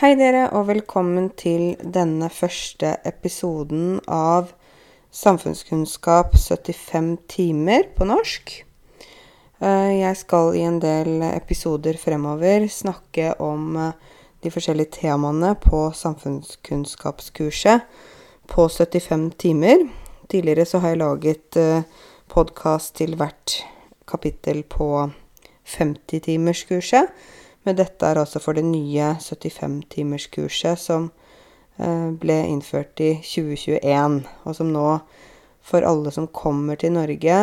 Hei dere, og velkommen til denne første episoden av Samfunnskunnskap 75 timer på norsk. Eh, jeg skal i en del episoder fremover snakke om eh, de forskjellige temaene på samfunnskunnskapskurset på 75 timer. Tidligere så har jeg laget eh, podkast til hvert kapittel på 50-timerskurset. Men dette er altså for det nye 75-timerskurset som eh, ble innført i 2021, og som nå, for alle som kommer til Norge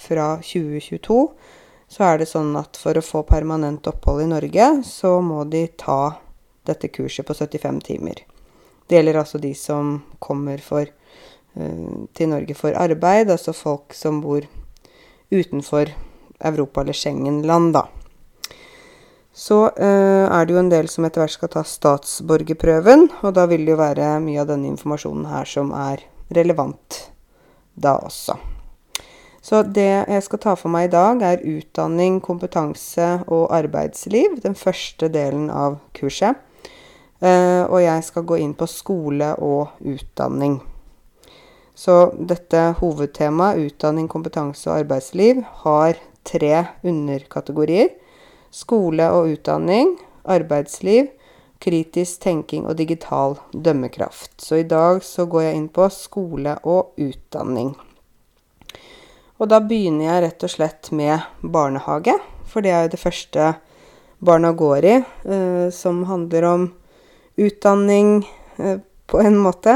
fra 2022, så er det sånn at for å få permanent opphold i Norge, så må de ta dette kurset på 75 timer. Det gjelder altså de som kommer for, uh, til Norge for arbeid, altså folk som bor utenfor Europa eller Schengen-land, da. Så eh, er det jo en del som etter hvert skal ta statsborgerprøven, og da vil det jo være mye av denne informasjonen her som er relevant da også. Så det jeg skal ta for meg i dag, er utdanning, kompetanse og arbeidsliv. Den første delen av kurset. Eh, og jeg skal gå inn på skole og utdanning. Så dette hovedtemaet, utdanning, kompetanse og arbeidsliv, har tre underkategorier skole og utdanning, arbeidsliv, kritisk tenking og digital dømmekraft. Så i dag så går jeg inn på skole og utdanning. Og da begynner jeg rett og slett med barnehage, for det er jo det første barna går i, eh, som handler om utdanning eh, på en måte.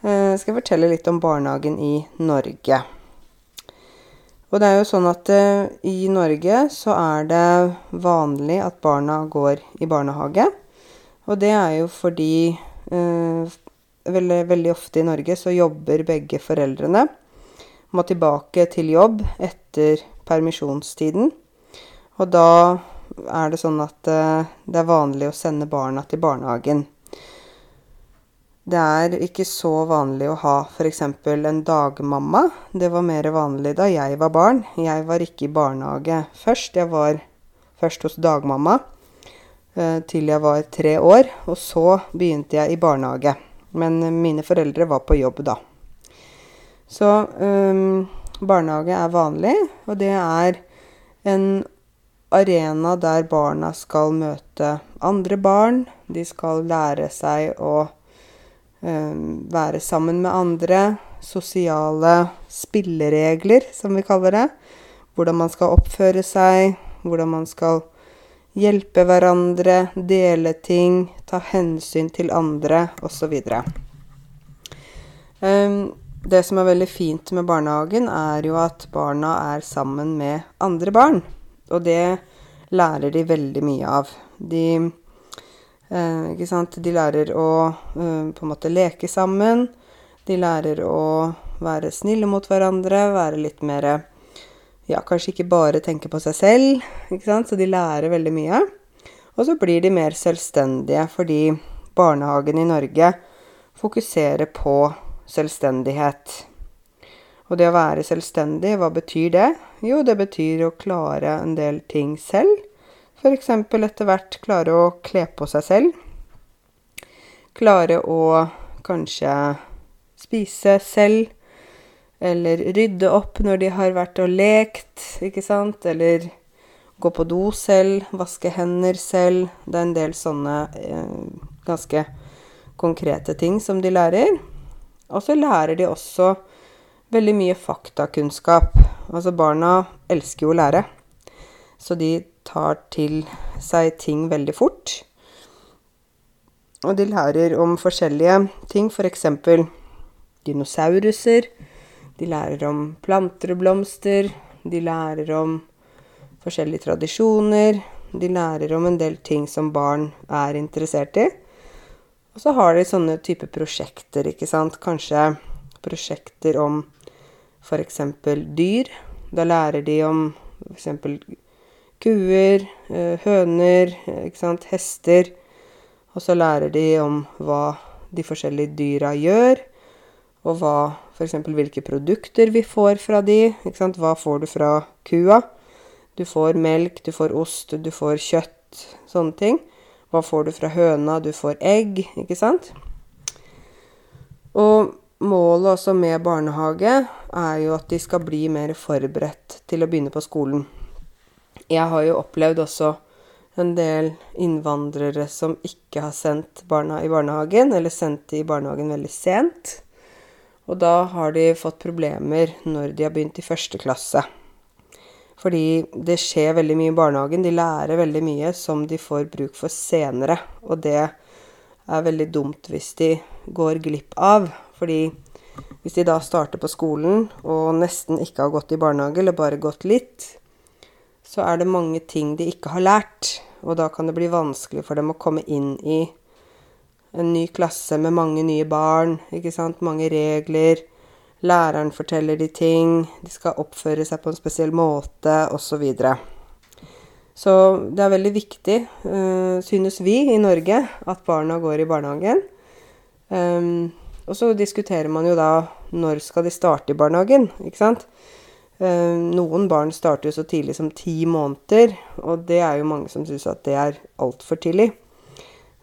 Eh, skal jeg fortelle litt om barnehagen i Norge. Og det er jo sånn at uh, i Norge så er det vanlig at barna går i barnehage. Og det er jo fordi uh, veldig, veldig, ofte i Norge så jobber begge foreldrene. Må tilbake til jobb etter permisjonstiden. Og da er det sånn at uh, det er vanlig å sende barna til barnehagen. Det er ikke så vanlig å ha f.eks. en dagmamma. Det var mer vanlig da jeg var barn. Jeg var ikke i barnehage først. Jeg var først hos dagmamma eh, til jeg var tre år. Og så begynte jeg i barnehage. Men mine foreldre var på jobb da. Så um, barnehage er vanlig, og det er en arena der barna skal møte andre barn. De skal lære seg å være sammen med andre. Sosiale spilleregler, som vi kaller det. Hvordan man skal oppføre seg, hvordan man skal hjelpe hverandre, dele ting, ta hensyn til andre, osv. Ehm, det som er veldig fint med barnehagen, er jo at barna er sammen med andre barn. Og det lærer de veldig mye av. De ikke sant? De lærer å eh, på en måte leke sammen. De lærer å være snille mot hverandre, være litt mer Ja, kanskje ikke bare tenke på seg selv, ikke sant? Så de lærer veldig mye. Og så blir de mer selvstendige fordi barnehagen i Norge fokuserer på selvstendighet. Og det å være selvstendig, hva betyr det? Jo, det betyr å klare en del ting selv. F.eks. etter hvert klare å kle på seg selv. Klare å kanskje spise selv. Eller rydde opp når de har vært og lekt, ikke sant. Eller gå på do selv, vaske hender selv. Det er en del sånne eh, ganske konkrete ting som de lærer. Og så lærer de også veldig mye faktakunnskap. Altså barna elsker jo å lære. Så de tar til seg ting veldig fort. Og de lærer om forskjellige ting, f.eks. For dinosauruser. De lærer om planter og blomster. De lærer om forskjellige tradisjoner. De lærer om en del ting som barn er interessert i. Og så har de sånne type prosjekter, ikke sant. Kanskje prosjekter om f.eks. dyr. Da lærer de om f.eks kuer, eh, høner, sant, hester. Og så lærer de om hva de forskjellige dyra gjør, og hva f.eks. hvilke produkter vi får fra de. Hva får du fra kua? Du får melk, du får ost, du får kjøtt, sånne ting. Hva får du fra høna? Du får egg, ikke sant? Og målet også med barnehage er jo at de skal bli mer forberedt til å begynne på skolen. Jeg har jo opplevd også en del innvandrere som ikke har sendt barna i barnehagen, eller sendt de i barnehagen veldig sent. Og da har de fått problemer når de har begynt i første klasse. Fordi det skjer veldig mye i barnehagen. De lærer veldig mye som de får bruk for senere. Og det er veldig dumt hvis de går glipp av. Fordi hvis de da starter på skolen og nesten ikke har gått i barnehage, eller bare gått litt, så er det mange ting de ikke har lært. Og da kan det bli vanskelig for dem å komme inn i en ny klasse med mange nye barn, ikke sant, mange regler. Læreren forteller de ting, de skal oppføre seg på en spesiell måte, osv. Så, så det er veldig viktig, uh, synes vi i Norge, at barna går i barnehagen. Um, og så diskuterer man jo da når skal de starte i barnehagen, ikke sant. Um, noen barn starter jo så tidlig som ti måneder, og det er jo mange som syns at det er altfor tidlig.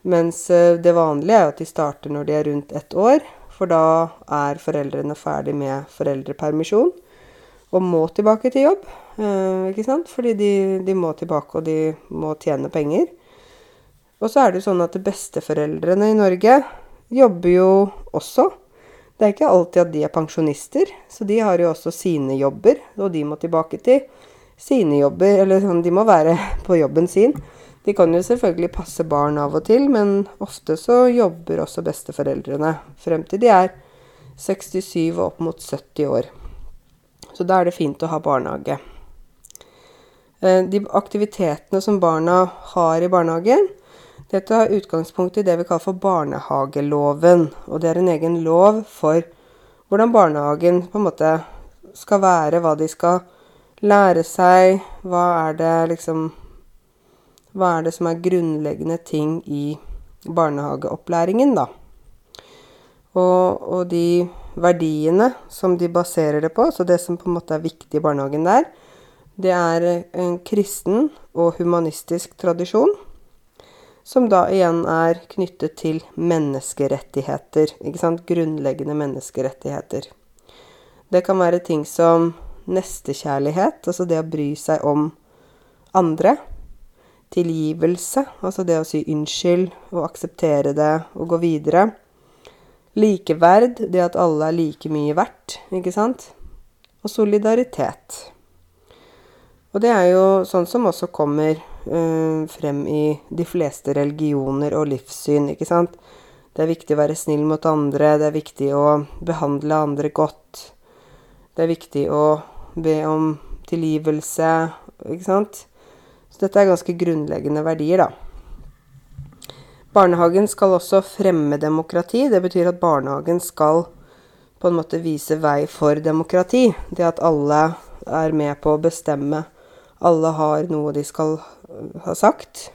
Mens eh, det vanlige er jo at de starter når de er rundt ett år, for da er foreldrene ferdig med foreldrepermisjon og må tilbake til jobb. Eh, ikke sant? Fordi de, de, må tilbake, og de må tjene penger. Og så er det jo sånn at besteforeldrene i Norge jobber jo også. Det er ikke alltid at de er pensjonister, så de har jo også sine jobber, og de må tilbake til sine jobber, eller sånn, de må være på jobben sin. De kan jo selvfølgelig passe barn av og til, men ofte så jobber også besteforeldrene frem til de er 67 og opp mot 70 år. Så da er det fint å ha barnehage. Eh, de aktivitetene som barna har i barnehagen, dette har utgangspunkt i det vi kaller for barnehageloven. Og det er en egen lov for hvordan barnehagen på en måte skal være, hva de skal lære seg, hva er det liksom hva er det som er grunnleggende ting i barnehageopplæringen, da? Og, og, de verdiene som de baserer det på, så det som på en måte er viktig i barnehagen der, det er en kristen og humanistisk tradisjon, som da igjen er knyttet til menneskerettigheter. Ikke sant? Grunnleggende menneskerettigheter. Det kan være ting som nestekjærlighet, altså det å bry seg om andre tilgivelse, altså det å si unnskyld og akseptere det og gå videre. Likeverd, det at alle er like mye verdt, ikke sant? Og solidaritet. Og det er jo sånn som også kommer frem i de fleste religioner og livssyn, ikke sant? Det er viktig å være snill mot andre, det er viktig å behandle andre godt. Det er viktig å be om tilgivelse, ikke sant? Så dette er ganske grunnleggende verdier, da. Barnehagen skal også fremme demokrati. Det betyr at barnehagen skal på en måte vise vei for demokrati. Det at alle er med på å bestemme. Alle har noe de skal øh, ha sagt.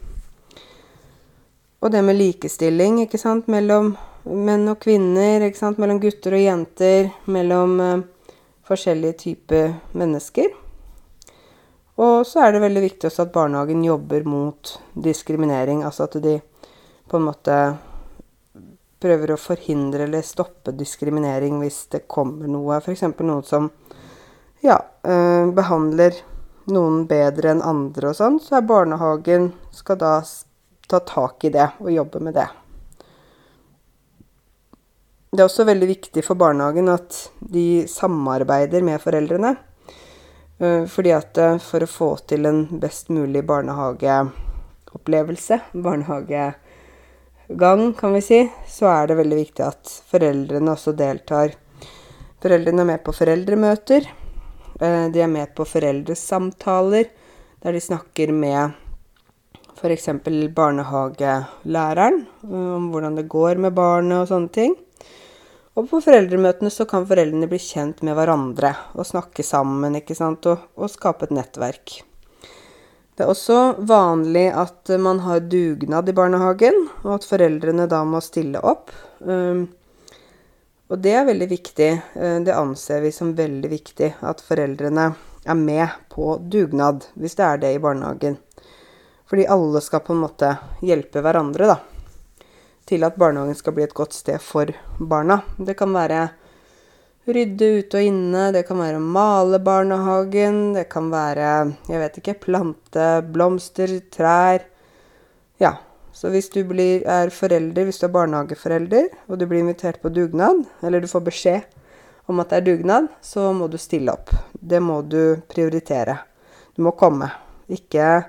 Og det med likestilling, ikke sant, mellom menn og kvinner, ikke sant, mellom gutter og jenter, mellom uh, forskjellige typer mennesker. Og så er det veldig viktig også at barnehagen jobber mot diskriminering. Altså at de på en måte prøver å forhindre eller stoppe diskriminering hvis det kommer noe. F.eks. noen som ja, øh, behandler noen bedre enn andre og sånn. Så er barnehagen skal da ta tak i det og jobbe med det. Det er også veldig viktig for barnehagen at de samarbeider med foreldrene. Eh, fordi at eh, for å få til en best mulig barnehageopplevelse, barnehagegang, kan vi si, så er det veldig viktig at foreldrene også deltar. Foreldrene er med på foreldremøter. Eh, de er med på foreldresamtaler, der de snakker med f.eks. barnehagelæreren om hvordan det går med barnet og sånne ting. Og på foreldremøtene så kan foreldrene bli kjent med hverandre og snakke sammen, ikke sant, og, og skape et nettverk. Det er også vanlig at man har dugnad i barnehagen, og at foreldrene da må stille opp. Um, og det er veldig viktig. Uh, det anser vi som veldig viktig at foreldrene er med på dugnad, hvis det er det i barnehagen. Fordi alle skal på en måte hjelpe hverandre, da. Til at barnehagen skal bli et godt sted for barna. Det kan være rydde ute og inne, det kan være å male barnehagen, det kan være, jeg vet ikke, plante blomster, trær. Ja. Så hvis du blir, er forelder, hvis du er barnehageforelder, og du blir invitert på dugnad, eller du får beskjed om at det er dugnad, så må du stille opp. Det må du prioritere. Du må komme. Ikke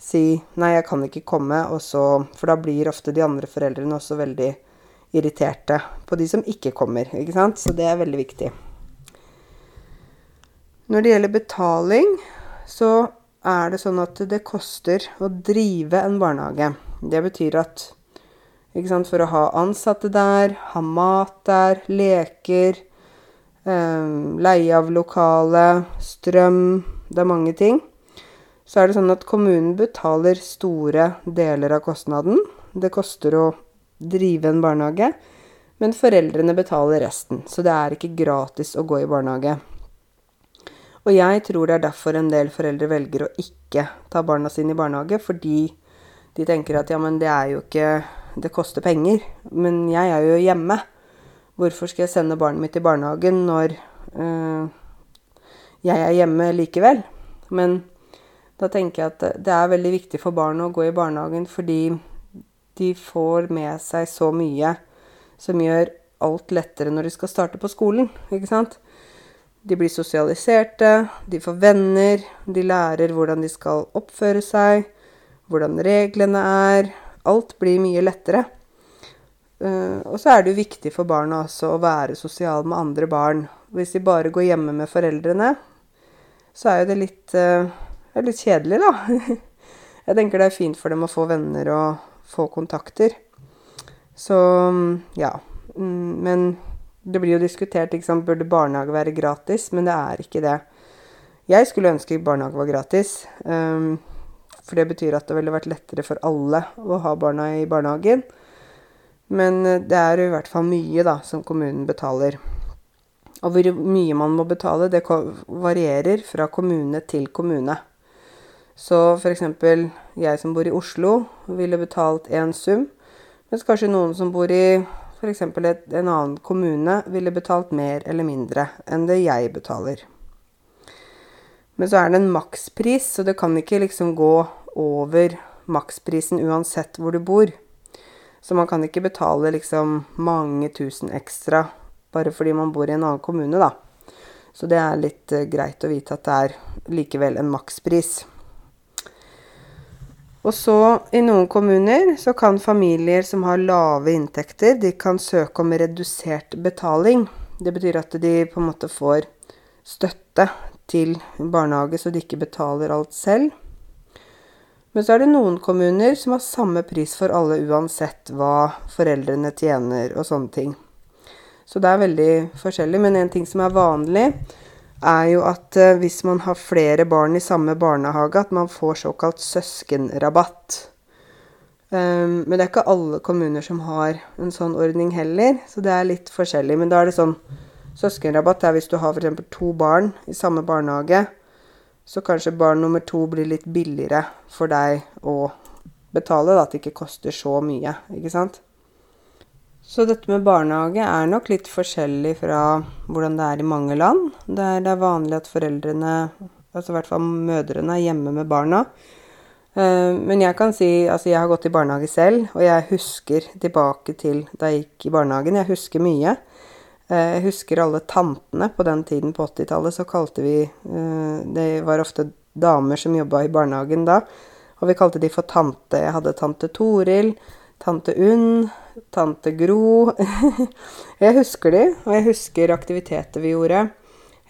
si 'nei, jeg kan ikke komme', og så For da blir ofte de andre foreldrene også veldig irriterte på de som ikke kommer, ikke sant. Så det er veldig viktig. Når det gjelder betaling, så er det sånn at det koster å drive en barnehage. Det betyr at sant, for å ha ansatte der, ha mat der, leker, eh, leie av lokale, strøm Det er mange ting så er det sånn at kommunen betaler store deler av kostnaden. Det koster å drive en barnehage, men foreldrene betaler resten. Så det er ikke gratis å gå i barnehage. Og jeg tror det er derfor en del foreldre velger å ikke ta barna sine i barnehage, fordi de tenker at ja, men det er jo ikke Det koster penger. Men jeg er jo hjemme. Hvorfor skal jeg sende barnet mitt i barnehagen når øh, jeg er hjemme likevel? Men da tenker jeg at det er veldig viktig for barnet å gå i barnehagen fordi de får med seg så mye som gjør alt lettere når de skal starte på skolen, ikke sant? De blir sosialiserte, de får venner, de lærer hvordan de skal oppføre seg, hvordan reglene er. Alt blir mye lettere. Uh, og så er det jo viktig for barna også å være sosial med andre barn. Hvis de bare går hjemme med foreldrene, så er jo det litt det er litt kjedelig, da. Jeg tenker det er fint for dem å få venner og få kontakter. Så ja. Mm, men det blir jo diskutert, ikke sant, burde barnehage være gratis? Men det er ikke det. Jeg skulle ønske barnehage var gratis. Um, for det betyr at det ville vært lettere for alle å ha barna i barnehagen. Men eh, det er i hvert fall mye da, som kommunen betaler. Og hvor mye man må betale, det varierer fra kommune til kommune. Så f.eks. jeg som bor i Oslo, ville betalt én sum, mens kanskje noen som bor i f.eks. en annen kommune, ville betalt mer eller mindre enn det jeg betaler. Men så er det en makspris, så det kan ikke liksom gå over maksprisen uansett hvor du bor. Så man kan ikke betale liksom mange tusen ekstra bare fordi man bor i en annen kommune, da. Så det er litt uh, greit å vite at det er likevel en makspris. Og så, i noen kommuner, så kan familier som har lave inntekter, de kan søke om redusert betaling. Det betyr at de på en måte får støtte til barnehage, så de ikke betaler alt selv. Men så er det noen kommuner som har samme pris for alle uansett hva foreldrene tjener og sånne ting. Så det er veldig forskjellig. Men en ting som er vanlig, er jo at eh, hvis man har flere barn i samme barnehage, at man får såkalt søskenrabatt. Um, men det er ikke alle kommuner som har en sånn ordning heller, så det er litt forskjellig. Men da er det sånn Søskenrabatt er hvis du har f.eks. to barn i samme barnehage, så kanskje barn nummer to blir litt billigere for deg å betale, da, at det ikke koster så mye, ikke sant? Så dette med barnehage er nok litt forskjellig fra hvordan det er i mange land. Der det er vanlig at foreldrene, altså i hvert fall mødrene, er hjemme med barna. Eh, men jeg kan si Altså, jeg har gått i barnehage selv, og jeg husker tilbake til da jeg gikk i barnehagen. Jeg husker mye. Eh, jeg husker alle tantene. På den tiden, på 80-tallet, så kalte vi eh, Det var ofte damer som jobba i barnehagen da, og vi kalte de for tante. Jeg hadde tante Toril, tante Unn tante Gro. jeg husker de, og jeg husker aktiviteter vi gjorde.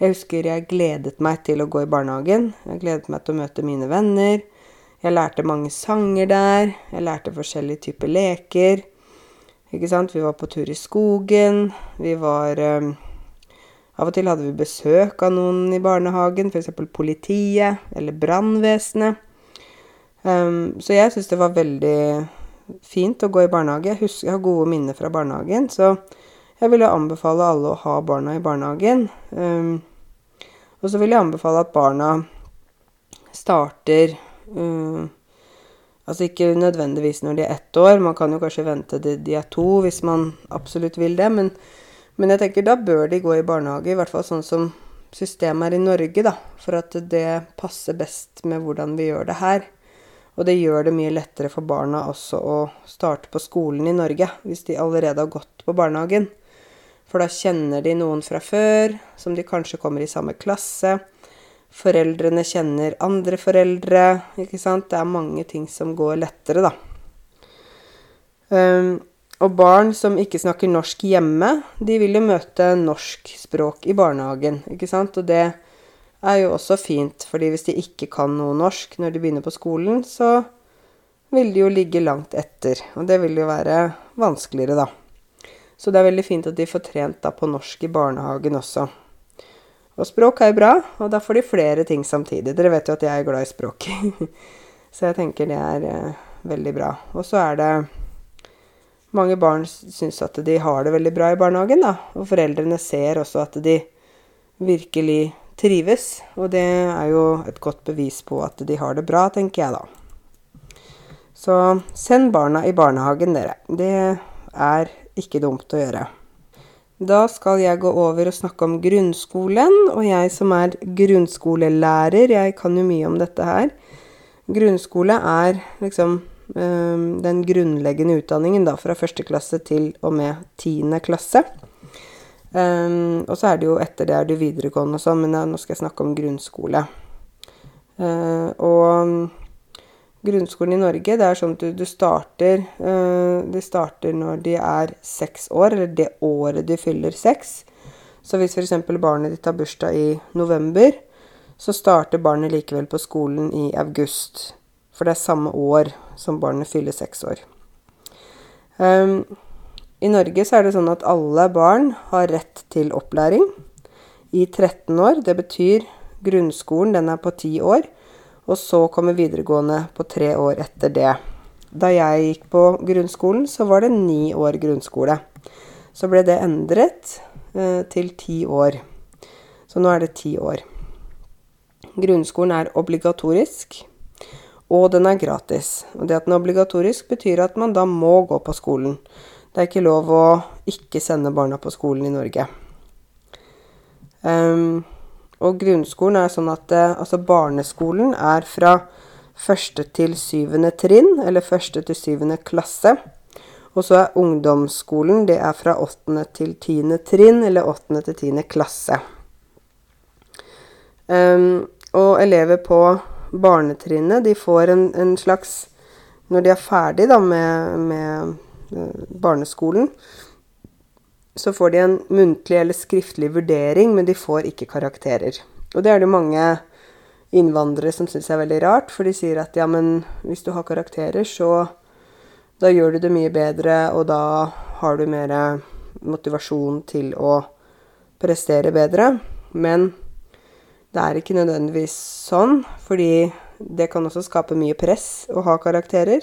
Jeg husker jeg gledet meg til å gå i barnehagen. Jeg gledet meg til å møte mine venner. Jeg lærte mange sanger der. Jeg lærte forskjellige typer leker. Ikke sant? Vi var på tur i skogen. Vi var um, Av og til hadde vi besøk av noen i barnehagen, f.eks. politiet eller brannvesenet. Um, så jeg syns det var veldig fint å gå i barnehage. Jeg, husker, jeg har gode minner fra barnehagen, så jeg ville anbefale alle å ha barna i barnehagen. Um, og så vil jeg anbefale at barna starter um, Altså ikke nødvendigvis når de er ett år, man kan jo kanskje vente til de er to hvis man absolutt vil det, men, men jeg tenker da bør de gå i barnehage, i hvert fall sånn som systemet er i Norge, da, for at det passer best med hvordan vi gjør det her. Og det gjør det mye lettere for barna også å starte på skolen i Norge, hvis de allerede har gått på barnehagen. For da kjenner de noen fra før, som de kanskje kommer i samme klasse. Foreldrene kjenner andre foreldre, ikke sant. Det er mange ting som går lettere, da. Um, og barn som ikke snakker norsk hjemme, de vil jo møte norsk språk i barnehagen, ikke sant. Og det er jo også fint, fordi hvis de ikke kan noe norsk når de begynner på skolen, så vil de jo ligge langt etter. Og det vil jo være vanskeligere, da. Så det er veldig fint at de får trent da på norsk i barnehagen også. Og språk er jo bra, og da får de flere ting samtidig. Dere vet jo at jeg er glad i språk. så jeg tenker det er eh, veldig bra. Og så er det Mange barn syns at de har det veldig bra i barnehagen, da. Og foreldrene ser også at de virkelig trives. Og det er jo et godt bevis på at de har det bra, tenker jeg da. Så send barna i barnehagen, dere. Det er ikke dumt å gjøre. Da skal jeg gå over og snakke om grunnskolen, og jeg som er grunnskolelærer, jeg kan jo mye om dette her. Grunnskole er liksom øh, den grunnleggende utdanningen da, fra første klasse til og med tiende klasse. Um, og så er det jo etter det er det videregående og sånn, men nå skal jeg snakke om grunnskole. Uh, og grunnskolen i Norge, det er sånn at du, du starter uh, De starter når de er seks år, eller det året de fyller seks. Så hvis f.eks. barnet ditt har bursdag i november, så starter barnet likevel på skolen i august. For det er samme år som barnet fyller seks år. Um, i Norge så er det sånn at alle barn har rett til opplæring i 13 år. Det betyr grunnskolen, den er på 10 år. Og så kommer videregående på tre år etter det. Da jeg gikk på grunnskolen, så var det ni år grunnskole. Så ble det endret eh, til ti år. Så nå er det ti år. Grunnskolen er obligatorisk, og den er gratis. Og det at den er obligatorisk, betyr at man da må gå på skolen. Det er ikke lov å ikke sende barna på skolen i Norge. Um, og grunnskolen er sånn at uh, altså barneskolen er fra første til syvende trinn, eller første til syvende klasse. Og så er ungdomsskolen det er fra åttende til tiende trinn, eller åttende til tiende klasse. Um, og elever på barnetrinnet, de får en, en, slags Når de er ferdig da med, med Eh, barneskolen, så får de en muntlig eller skriftlig vurdering, men de får ikke karakterer. Og det er det mange innvandrere som syns er veldig rart, for de sier at ja, men hvis du har karakterer, så da gjør du det mye bedre, og da har du mer motivasjon til å prestere bedre. Men det er ikke nødvendigvis sånn, fordi det kan også skape mye press å ha karakterer.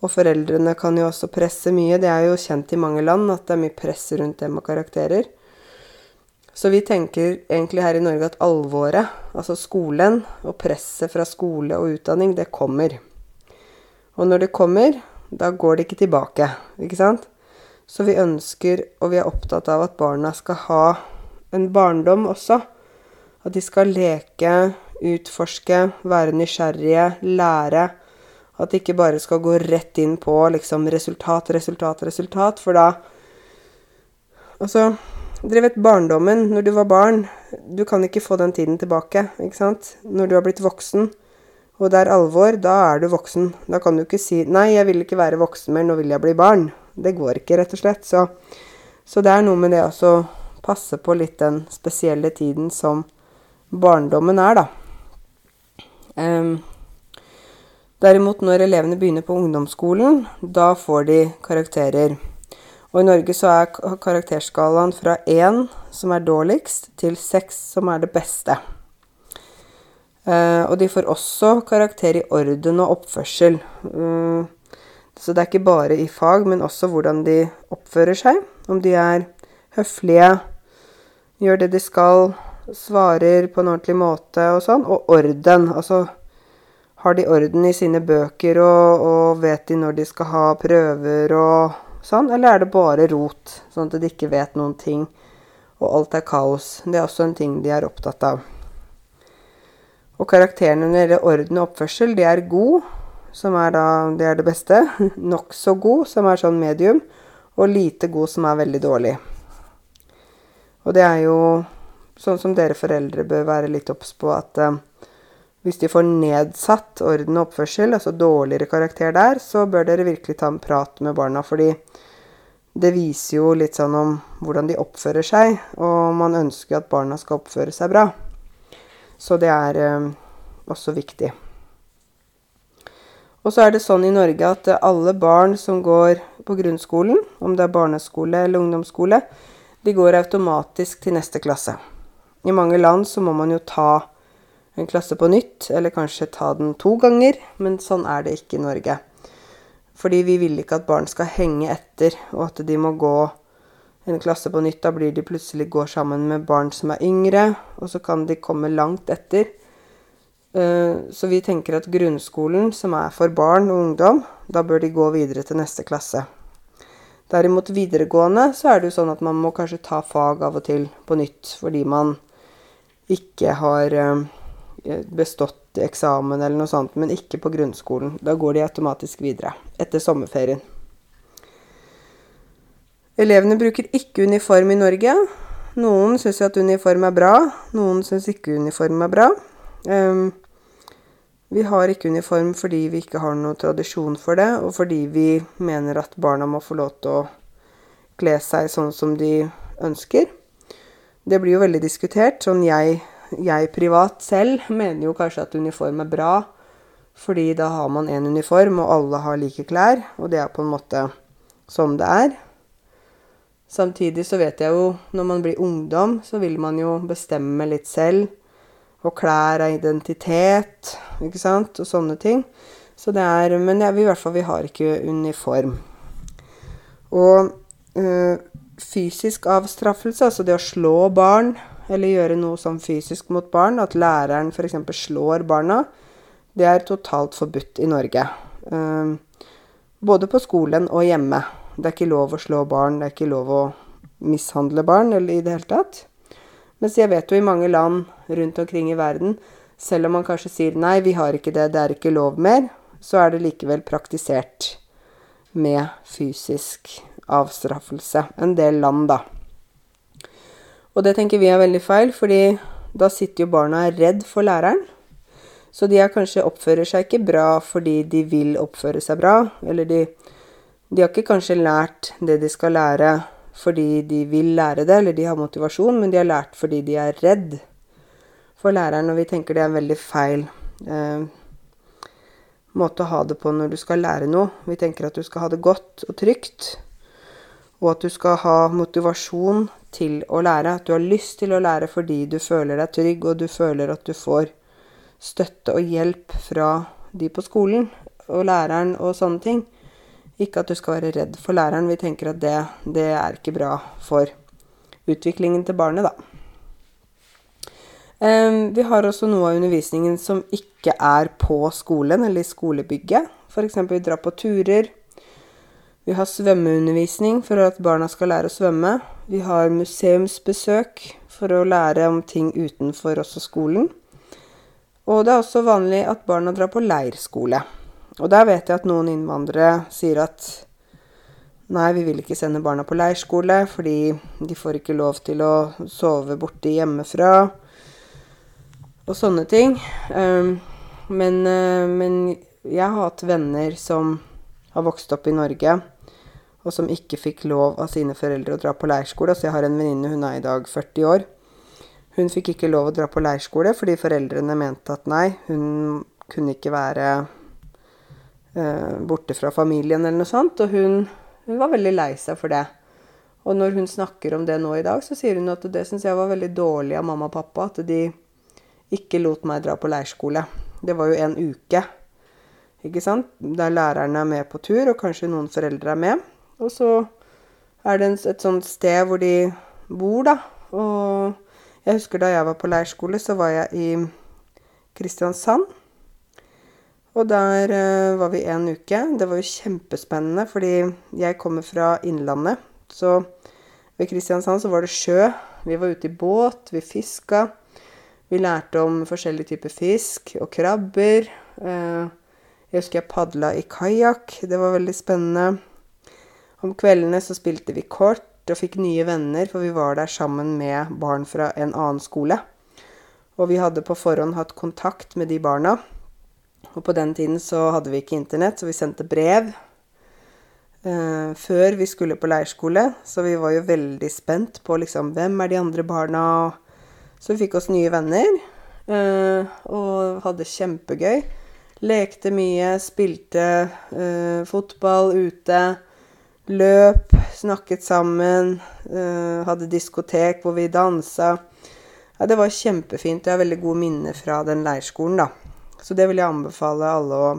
Og foreldrene kan jo også presse mye. Det er jo kjent i mange land at det er mye press rundt det med karakterer. Så vi tenker egentlig her i Norge at alvoret, altså skolen, og presset fra skole og utdanning, det kommer. Og når det kommer, da går det ikke tilbake, ikke sant? Så vi ønsker, og vi er opptatt av at barna skal ha en barndom også. At de skal leke, utforske, være nysgjerrige, lære at det ikke bare skal gå rett inn på liksom resultat, resultat, resultat, for da Altså, dere vet barndommen, når du var barn Du kan ikke få den tiden tilbake, ikke sant? Når du har blitt voksen, og det er alvor, da er du voksen. Da kan du ikke si 'Nei, jeg vil ikke være voksen mer, nå vil jeg bli barn'. Det går ikke, rett og slett. Så, så det er noe med det å passe på litt den spesielle tiden som barndommen er, da. Um, Derimot når elevene begynner på ungdomsskolen, da får de karakterer. Og i Norge så er karakterskalaen fra én, som er dårligst, til seks, som er det beste. Uh, og de får også karakter i orden og oppførsel. Uh, så det er ikke bare i fag, men også hvordan de oppfører seg. Om de er høflige, gjør det de skal, svarer på en ordentlig måte og sånn. Og orden. Altså har de orden i sine bøker, og, og vet de når de skal ha prøver og sånn, eller er det bare rot, sånn at de ikke vet noen ting, og alt er kaos? Det er også en ting de er opptatt av. Og karakterene når det gjelder orden og oppførsel, de er god, som er da Det er det beste. Nokså god, som er sånn medium. Og lite god, som er veldig dårlig. Og det er jo sånn som dere foreldre bør være litt obs på at uh, hvis de får nedsatt orden og oppførsel, altså dårligere karakter der, så bør dere virkelig ta en prat med barna, fordi det viser jo litt sånn om hvordan de oppfører seg, og man ønsker at barna skal oppføre seg bra. Så det er eh, også viktig. Og så er det sånn i Norge at alle barn som går på grunnskolen, om det er barneskole eller ungdomsskole, de går automatisk til neste klasse. I mange land så må man jo ta en klasse på nytt, eller kanskje ta den to ganger, men sånn er det ikke i Norge. Fordi vi vil ikke at barn skal henge etter, og at de må gå en klasse på nytt. Da blir de plutselig går sammen med barn som er yngre, og så kan de komme langt etter. Eh, så vi tenker at grunnskolen, som er for barn og ungdom, da bør de gå videre til neste klasse. Derimot videregående så er det jo sånn at man må kanskje ta fag av og til på nytt fordi man ikke har eh, bestått eksamen eller noe sånt, men ikke på grunnskolen. Da går de automatisk videre etter sommerferien. Elevene bruker ikke uniform i Norge. Noen syns at uniform er bra, noen syns ikke uniform er bra. Um, vi har ikke uniform fordi vi ikke har noe tradisjon for det, og fordi vi mener at barna må få lov til å kle seg sånn som de ønsker. Det blir jo veldig diskutert. Sånn jeg jeg privat selv mener jo kanskje at uniform er bra, fordi da har man én uniform, og alle har like klær, og det er på en måte sånn det er. Samtidig så vet jeg jo, når man blir ungdom, så vil man jo bestemme litt selv. Og klær er identitet, ikke sant, og sånne ting. Så det er Men jeg, i hvert fall, vi har ikke uniform. Og øh, fysisk avstraffelse, altså det å slå barn, eller gjøre noe sånn fysisk mot barn, at læreren f.eks. slår barna, det er totalt forbudt i Norge. Uh, både på skolen og hjemme. Det er ikke lov å slå barn, det er ikke lov å mishandle barn eller i det hele tatt. Mens jeg vet jo i mange land rundt omkring i verden, selv om man kanskje sier nei, vi har ikke det, det er ikke lov mer, så er det likevel praktisert med fysisk avstraffelse. En del land, da. Og det tenker vi er veldig feil, fordi da sitter jo barna redd for læreren. Så de er kanskje oppfører seg ikke bra fordi de vil oppføre seg bra, eller de, de har ikke kanskje lært det de skal lære fordi de vil lære det, eller de har motivasjon, men de har lært fordi de er redd for læreren, og vi tenker det er en veldig feil eh, måte å ha det på når du skal lære noe. Vi tenker at du skal ha det godt og trygt, og at du skal ha motivasjon til å lære. At du har lyst til å lære fordi du føler deg trygg, og du føler at du får støtte og hjelp fra de på skolen og læreren og sånne ting. Ikke at du skal være redd for læreren. Vi tenker at det, det er ikke bra for utviklingen til barnet, da. Vi har også noe av undervisningen som ikke er på skolen eller i skolebygget. F.eks. vi drar på turer. Vi har svømmeundervisning for at barna skal lære å svømme. Vi har museumsbesøk for å lære om ting utenfor også skolen. Og det er også vanlig at barna drar på leirskole. Og der vet jeg at noen innvandrere sier at nei, vi vil ikke sende barna på leirskole fordi de får ikke lov til å sove borte hjemmefra. Og sånne ting. Um, men, uh, men jeg har hatt venner som har vokst opp i Norge, og som ikke fikk lov av sine foreldre å dra på leirskole. Altså jeg har en venninne, hun er i dag 40 år. Hun fikk ikke lov å dra på leirskole fordi foreldrene mente at nei, hun kunne ikke være eh, borte fra familien eller noe sånt. Og hun, hun var veldig lei seg for det. Og når hun snakker om det nå i dag, så sier hun at det syns jeg var veldig dårlig av mamma og pappa. At de ikke lot meg dra på leirskole. Det var jo en uke ikke sant? Der læreren er med på tur, og kanskje noen foreldre er med. Og så er det et sånt sted hvor de bor, da. Og jeg husker da jeg var på leirskole, så var jeg i Kristiansand. Og der uh, var vi en uke. Det var jo kjempespennende, fordi jeg kommer fra Innlandet. Så ved Kristiansand så var det sjø. Vi var ute i båt, vi fiska. Vi lærte om forskjellige typer fisk og krabber. Uh, jeg husker jeg padla i kajakk. Det var veldig spennende. Om kveldene så spilte vi kort og fikk nye venner, for vi var der sammen med barn fra en annen skole. Og vi hadde på forhånd hatt kontakt med de barna. Og på den tiden så hadde vi ikke Internett, så vi sendte brev eh, før vi skulle på leirskole. Så vi var jo veldig spent på liksom hvem er de andre barna. Så vi fikk oss nye venner eh, og hadde kjempegøy. Lekte mye, spilte eh, fotball ute. Løp, snakket sammen. Uh, hadde diskotek hvor vi dansa. Ja, det var kjempefint. Jeg har veldig gode minner fra den leirskolen, da. Så det vil jeg anbefale alle å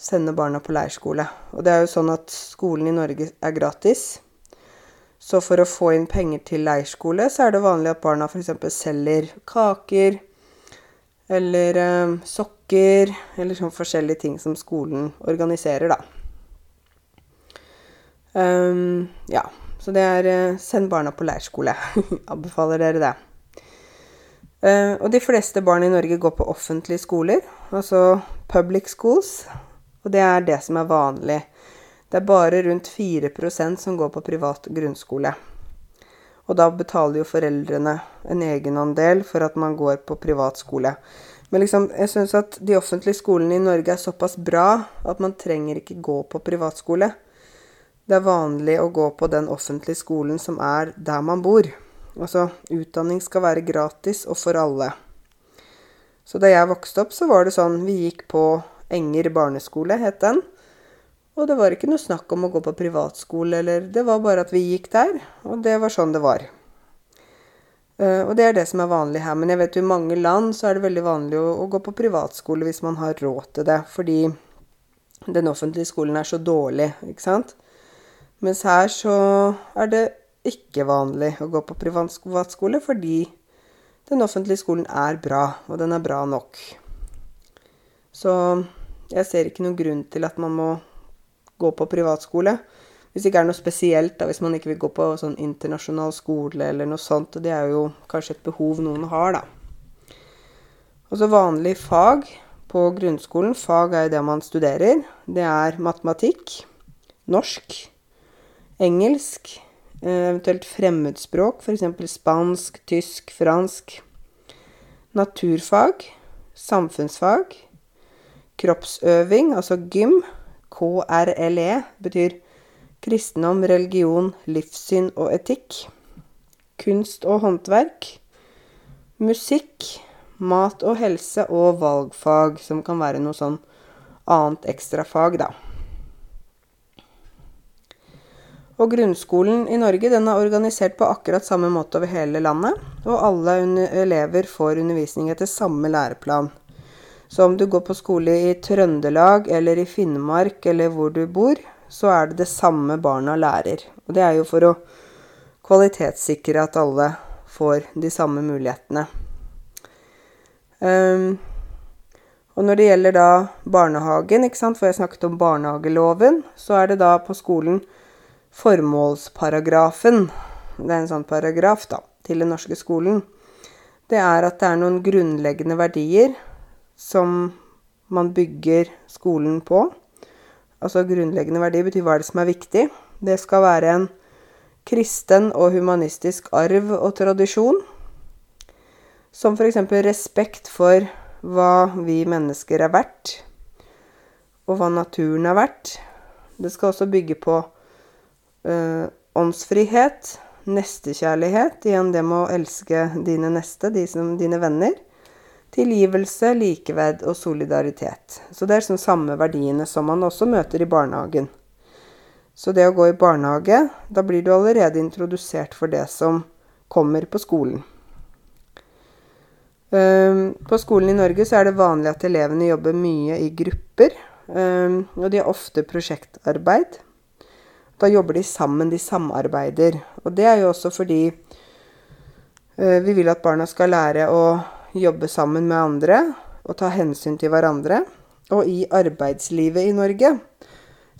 sende barna på leirskole. Og det er jo sånn at skolen i Norge er gratis. Så for å få inn penger til leirskole, så er det vanlig at barna f.eks. selger kaker eller um, sokker, eller sånn forskjellige ting som skolen organiserer, da. Um, ja, så det er uh, Send barna på leirskole. Anbefaler dere det. Uh, og de fleste barn i Norge går på offentlige skoler, altså public schools. Og det er det som er vanlig. Det er bare rundt 4% som går på privat grunnskole. Og da betaler jo foreldrene en egenandel for at man går på privatskole. Men liksom, jeg syns at de offentlige skolene i Norge er såpass bra at man trenger ikke gå på privatskole. Det er vanlig å gå på den offentlige skolen som er der man bor. Altså, utdanning skal være gratis og for alle. Så da jeg vokste opp, så var det sånn Vi gikk på Enger barneskole, het den. Og det var ikke noe snakk om å gå på privatskole, eller Det var bare at vi gikk der, og det var sånn det var. Uh, og det er det som er vanlig her. Men jeg vet jo i mange land så er det veldig vanlig å, å gå på privatskole hvis man har råd til det. Fordi den offentlige skolen er så dårlig, ikke sant. Mens her så er det ikke vanlig å gå på privatskole fordi den offentlige skolen er bra, og den er bra nok. Så jeg ser ikke noen grunn til at man må gå på privatskole. Hvis det ikke er noe spesielt, da, hvis man ikke vil gå på sånn internasjonal skole eller noe sånt. Og det er jo kanskje et behov noen har, da. Og så vanlig fag på grunnskolen. Fag er jo det man studerer. Det er matematikk, norsk, engelsk, eh, eventuelt fremmedspråk, f.eks. spansk, tysk, fransk. Naturfag, samfunnsfag. Kroppsøving, altså gym. KRLE betyr kristendom, religion, livssyn og etikk. Kunst og håndverk. Musikk, mat og helse og valgfag, som kan være noe sånn annet ekstrafag, da. Og grunnskolen i Norge den er organisert på akkurat samme måte over hele landet. Og alle elever får undervisning etter samme læreplan. Så om du går på skole i Trøndelag eller i Finnmark eller hvor du bor, så er det det samme barna lærer. Og det er jo for å kvalitetssikre at alle får de samme mulighetene. Um, og når det gjelder da barnehagen, ikke sant, for jeg snakket om barnehageloven, så er det da på skolen formålsparagrafen, det er en sånn paragraf da, til den norske skolen, det er at det er noen grunnleggende verdier som man bygger skolen på. Altså grunnleggende verdier betyr hva er det som er viktig. Det skal være en kristen og humanistisk arv og tradisjon. Som f.eks. respekt for hva vi mennesker er verdt, og hva naturen er verdt. Det skal også bygge på åndsfrihet, nestekjærlighet, igjen det med å elske dine neste, de som, dine venner. Tilgivelse, likeverd og solidaritet. Så det er sånn samme verdiene som man også møter i barnehagen. Så det å gå i barnehage, da blir du allerede introdusert for det som kommer på skolen. På skolen i Norge så er det vanlig at elevene jobber mye i grupper. Og de har ofte prosjektarbeid. Da jobber de sammen, de samarbeider. Og det er jo også fordi uh, vi vil at barna skal lære å jobbe sammen med andre og ta hensyn til hverandre. Og i arbeidslivet i Norge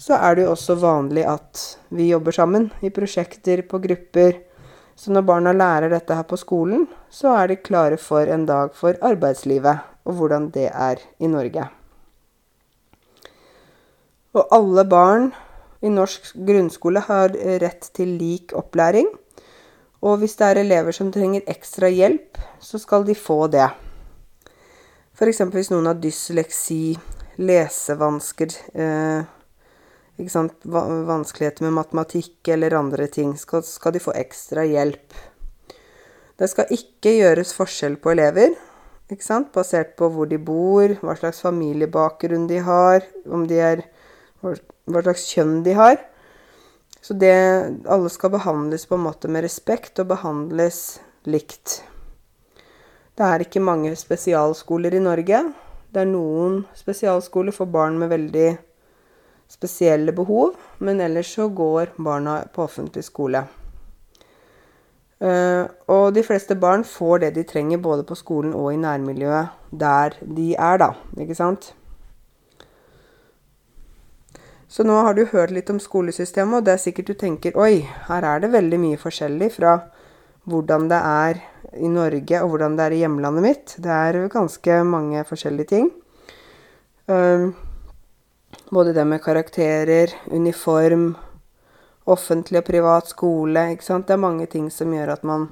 så er det jo også vanlig at vi jobber sammen i prosjekter, på grupper. Så når barna lærer dette her på skolen, så er de klare for en dag for arbeidslivet, og hvordan det er i Norge. Og alle barn i norsk grunnskole har rett til lik opplæring. Og hvis det er elever som trenger ekstra hjelp, så skal de få det. F.eks. hvis noen har dysleksi, lesevansker, eh, vanskeligheter med matematikk eller andre ting, skal, skal de få ekstra hjelp. Det skal ikke gjøres forskjell på elever, basert på hvor de bor, hva slags familiebakgrunn de har, om de er, hva slags kjønn de har. Så det Alle skal behandles på en måte med respekt og behandles likt. Det er ikke mange spesialskoler i Norge. Det er noen spesialskoler for barn med veldig spesielle behov, men ellers så går barna på offentlig skole. Uh, og de fleste barn får det de trenger både på skolen og i nærmiljøet der de er, da. Ikke sant? Så nå har du hørt litt om skolesystemet, og det er sikkert du tenker Oi, her er det veldig mye forskjellig fra hvordan det er i Norge, og hvordan det er i hjemlandet mitt. Det er ganske mange forskjellige ting. Både det med karakterer, uniform, offentlig og privat skole, ikke sant. Det er mange ting som gjør at man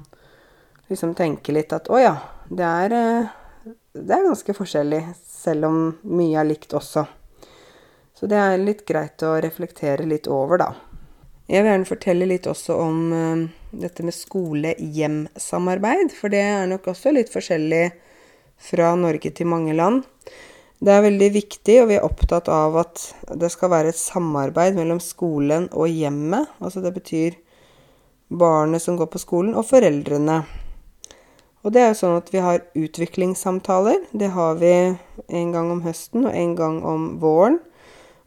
liksom tenker litt at å ja, det er, eh, det er ganske forskjellig, selv om mye er likt også. Så det er litt greit å reflektere litt over, da. Jeg vil gjerne fortelle litt også om uh, dette med skole-hjem-samarbeid, for det er nok også litt forskjellig fra Norge til mange land. Det er veldig viktig, og vi er opptatt av at det skal være et samarbeid mellom skolen og hjemmet. Altså det betyr barnet som går på skolen, og foreldrene. Og det er jo sånn at vi har utviklingssamtaler. Det har vi en gang om høsten og en gang om våren.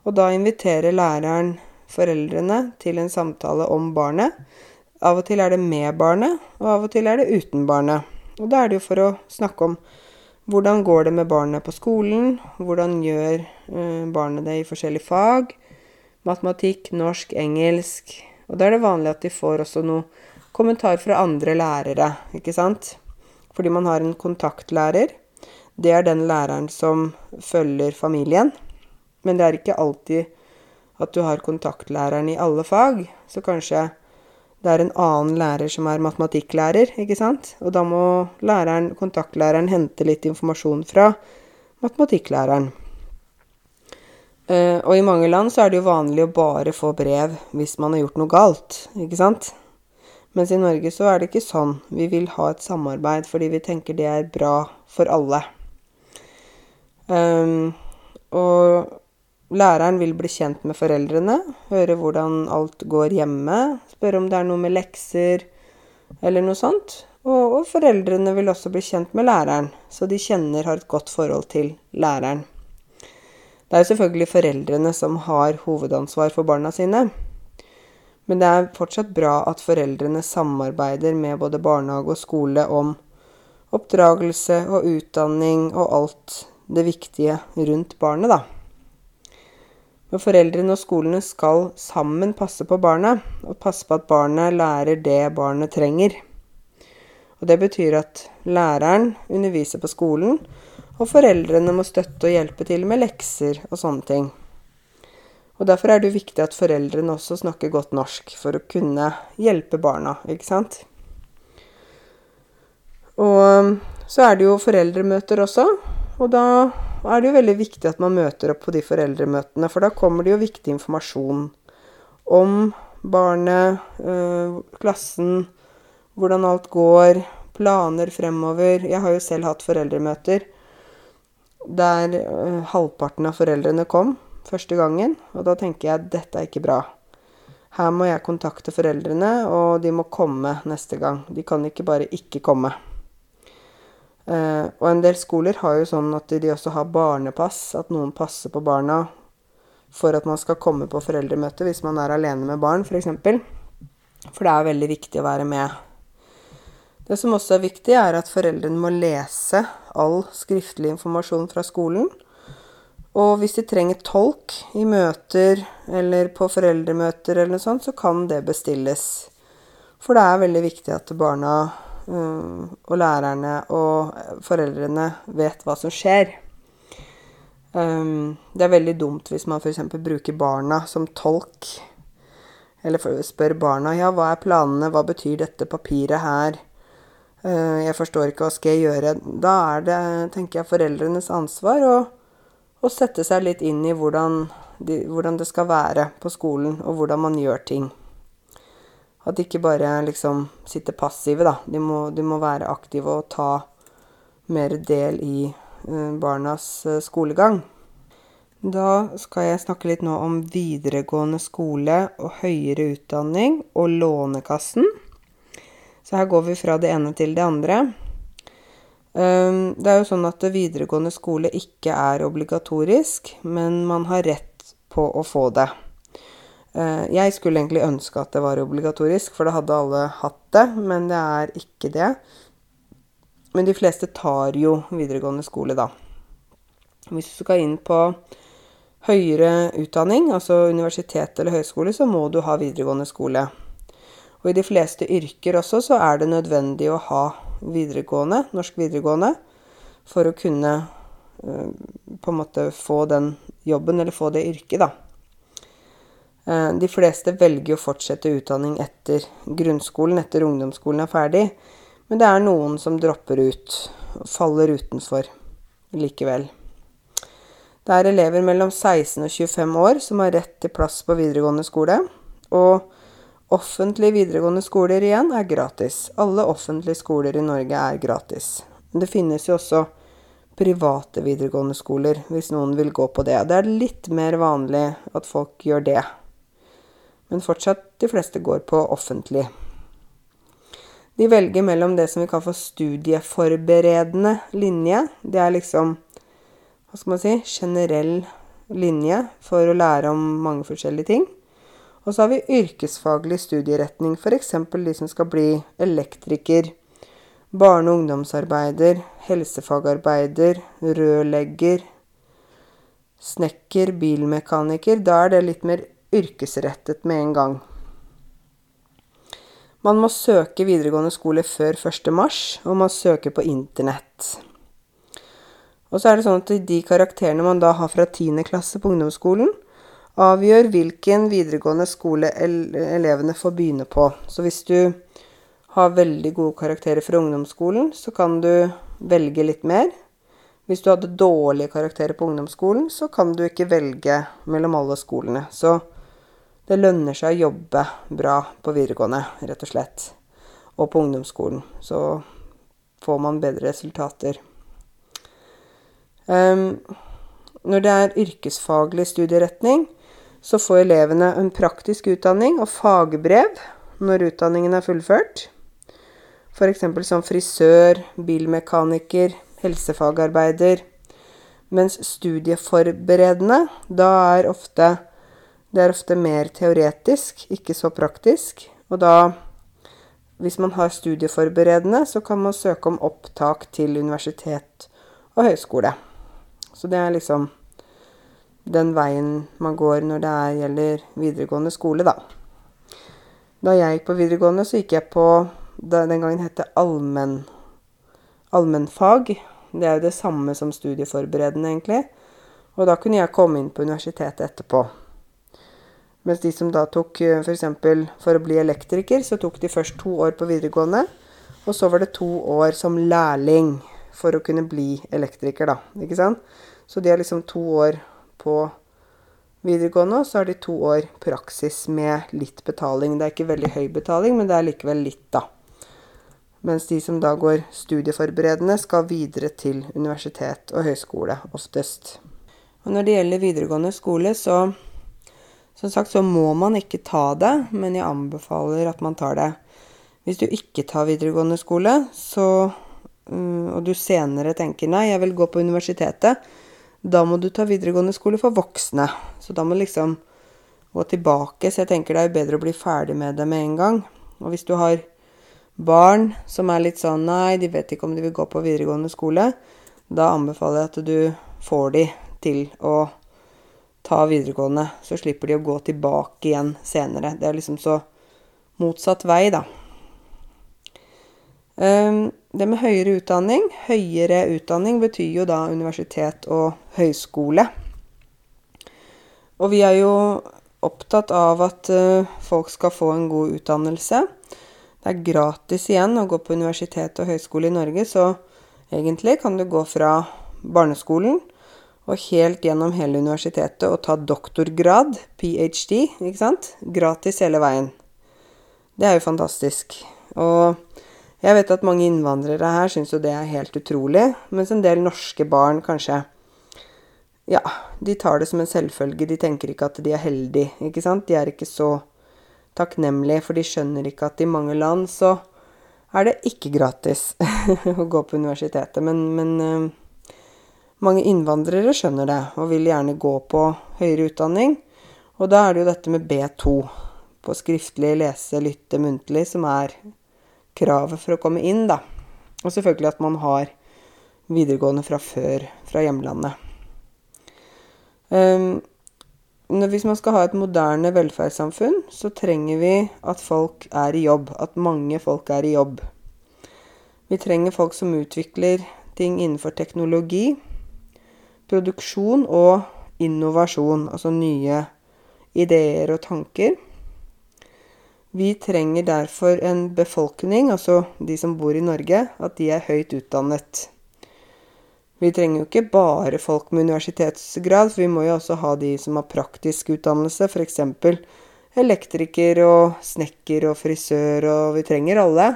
Og da inviterer læreren foreldrene til en samtale om barnet. Av og til er det med barnet, og av og til er det uten barnet. Og da er det jo for å snakke om hvordan går det med barnet på skolen, hvordan gjør uh, barnet det i forskjellige fag, matematikk, norsk, engelsk. Og da er det vanlig at de får også noe kommentar fra andre lærere, ikke sant. Fordi man har en kontaktlærer. Det er den læreren som følger familien. Men det er ikke alltid at du har kontaktlæreren i alle fag. Så kanskje det er en annen lærer som er matematikklærer, ikke sant? Og da må læreren, kontaktlæreren hente litt informasjon fra matematikklæreren. Uh, og i mange land så er det jo vanlig å bare få brev hvis man har gjort noe galt, ikke sant? Mens i Norge så er det ikke sånn. Vi vil ha et samarbeid fordi vi tenker det er bra for alle. Um, og Læreren vil bli kjent med foreldrene, høre hvordan alt går hjemme, spørre om det er noe med lekser eller noe sånt. Og, og, foreldrene vil også bli kjent med læreren, så de kjenner, har et godt forhold til læreren. Det er jo selvfølgelig foreldrene som har hovedansvar for barna sine. Men det er fortsatt bra at foreldrene samarbeider med både barnehage og skole om oppdragelse og utdanning og alt det viktige rundt barnet, da. Men foreldrene og skolene skal sammen passe på barnet, og passe på at barnet lærer det barnet trenger. Og det betyr at læreren underviser på skolen, og foreldrene må støtte og hjelpe til med lekser og sånne ting. Og derfor er det jo viktig at foreldrene også snakker godt norsk for å kunne hjelpe barna, ikke sant? Og så er det jo foreldremøter også, og da er det jo veldig viktig at man møter opp på de foreldremøtene, for da kommer det jo viktig informasjon om barnet, øh, klassen, hvordan alt går, planer fremover. Jeg har jo selv hatt foreldremøter der øh, halvparten av foreldrene kom første gangen, og da tenker jeg at dette er ikke bra. Her må jeg kontakte foreldrene, og de må komme neste gang. De kan ikke bare ikke komme. Uh, og en del skoler har jo sånn at de også har barnepass, at noen passer på barna for at man skal komme på foreldremøte hvis man er alene med barn, f.eks. For, for det er veldig viktig å være med. Det som også er viktig, er at foreldrene må lese all skriftlig informasjon fra skolen. Og hvis de trenger tolk i møter eller på foreldremøter eller noe sånt, så kan det bestilles. For det er veldig viktig at barna og lærerne og foreldrene vet hva som skjer. Um, det er veldig dumt hvis man f.eks. bruker barna som tolk. Eller spør barna ja, hva er planene, hva betyr dette papiret her? Uh, jeg forstår ikke, hva skal jeg gjøre? Da er det, tenker jeg, foreldrenes ansvar å å sette seg litt inn i hvordan, de, hvordan, det skal være på skolen, og hvordan man gjør ting. At de ikke bare liksom sitter passive, da. De må, de må være aktive og ta mer del i uh, barnas uh, skolegang. Da skal jeg snakke litt nå om videregående skole og høyere utdanning og Lånekassen. Så her går vi fra det ene til det andre. Ehm, det er jo sånn at videregående skole ikke er obligatorisk, men man har rett på å få det. Eh, jeg skulle egentlig ønske at det var obligatorisk, for da hadde alle hatt det, men det er ikke det. Men de fleste tar jo videregående skole, da. Hvis du skal inn på høyere utdanning, altså universitet eller høyskole, så må du ha videregående skole. Og i de fleste yrker også så er det nødvendig å ha videregående, norsk videregående, for å kunne uh, på en måte få den jobben, eller få det yrket, da. Uh, de fleste velger å fortsette utdanning etter grunnskolen, etter ungdomsskolen er ferdig. Men det er noen som dropper ut, faller utenfor likevel. Det er elever mellom 16 og 25 år som har rett til plass på videregående skole. Og Offentlige videregående skoler igjen er gratis. Alle offentlige skoler i Norge er gratis. Men det finnes jo også private videregående skoler, hvis noen vil gå på det. Det er litt mer vanlig at folk gjør det. Men fortsatt de fleste går på offentlig. De velger mellom det som vi kaller for studieforberedende linje. Det er liksom, hva skal man si, generell linje for å lære om mange forskjellige ting. Og så har vi yrkesfaglig studieretning, f.eks. de som skal bli elektriker, barne- og ungdomsarbeider, helsefagarbeider, rørlegger, snekker, bilmekaniker. Da er det litt mer yrkesrettet med en gang. Man må søke videregående skole før 1. mars, og man søker på internett. Og så er det sånn at de karakterene man da har fra 10. klasse på ungdomsskolen, avgjør hvilken videregående skole elevene får begynne på. Så hvis du har veldig gode karakterer fra ungdomsskolen, så kan du velge litt mer. Hvis du hadde dårlige karakterer på ungdomsskolen, så kan du ikke velge mellom alle skolene. Så det lønner seg å jobbe bra på videregående, rett og slett. Og på ungdomsskolen. Så får man bedre resultater. Um, når det er yrkesfaglig studieretning, så får elevene en praktisk utdanning og fagbrev når utdanningen er fullført. F.eks. som frisør, bilmekaniker, helsefagarbeider. Mens studieforberedende, da er ofte Det er ofte mer teoretisk, ikke så praktisk. Og da, hvis man har studieforberedende, så kan man søke om opptak til universitet og høyskole. Så det er liksom den veien man går når det er, gjelder videregående skole, da. Da jeg gikk på videregående, så gikk jeg på Den gangen het det allmenn, allmennfag. Det er jo det samme som studieforberedende, egentlig. Og da kunne jeg komme inn på universitetet etterpå. Mens de som da tok f.eks. For, for å bli elektriker, så tok de først to år på videregående. Og så var det to år som lærling for å kunne bli elektriker, da. Ikke sant? Så de har liksom to år på videregående, og så har de to år praksis med litt betaling. Det er ikke veldig høy betaling, men det er likevel litt, da. Mens de som da går studieforberedende, skal videre til universitet og høyskole, oftest. Og når det gjelder videregående skole, så som sagt så må man ikke ta det, men jeg anbefaler at man tar det. Hvis du ikke tar videregående skole, så, mm, og du senere tenker nei, jeg vil gå på universitetet, da må du ta videregående skole for voksne. Så da må du liksom gå tilbake. Så jeg tenker det er bedre å bli ferdig med det med en gang. Og hvis du har barn som er litt sånn Nei, de vet ikke om de vil gå på videregående skole. Da anbefaler jeg at du får de til å ta videregående. Så slipper de å gå tilbake igjen senere. Det er liksom så motsatt vei, da. Um, det med høyere utdanning Høyere utdanning betyr jo da universitet og høyskole. Og vi er jo opptatt av at uh, folk skal få en god utdannelse. Det er gratis igjen å gå på universitet og høyskole i Norge, så egentlig kan du gå fra barneskolen og helt gjennom hele universitetet og ta doktorgrad, ph.d., ikke sant? Gratis hele veien. Det er jo fantastisk. Og jeg vet at mange innvandrere her syns jo det er helt utrolig, mens en del norske barn kanskje Ja, de tar det som en selvfølge. De tenker ikke at de er heldige, ikke sant? De er ikke så takknemlige, for de skjønner ikke at i mange land så er det ikke gratis å gå på universitetet. Men, men eh, mange innvandrere skjønner det og vil gjerne gå på høyere utdanning. Og da er det jo dette med B2 på skriftlig, lese, lytte, muntlig som er kravet for å komme inn, da. Og selvfølgelig at man har videregående fra før, fra hjemlandet. Um, hvis man skal ha et moderne velferdssamfunn, så trenger vi at folk er i jobb. At mange folk er i jobb. Vi trenger folk som utvikler ting innenfor teknologi, produksjon og innovasjon, altså nye ideer og tanker. Vi trenger derfor en befolkning, altså de som bor i Norge, at de er høyt utdannet. Vi trenger jo ikke bare folk med universitetsgrad, for vi må jo også ha de som har praktisk utdannelse, f.eks. elektriker og snekker og frisør, og vi trenger alle.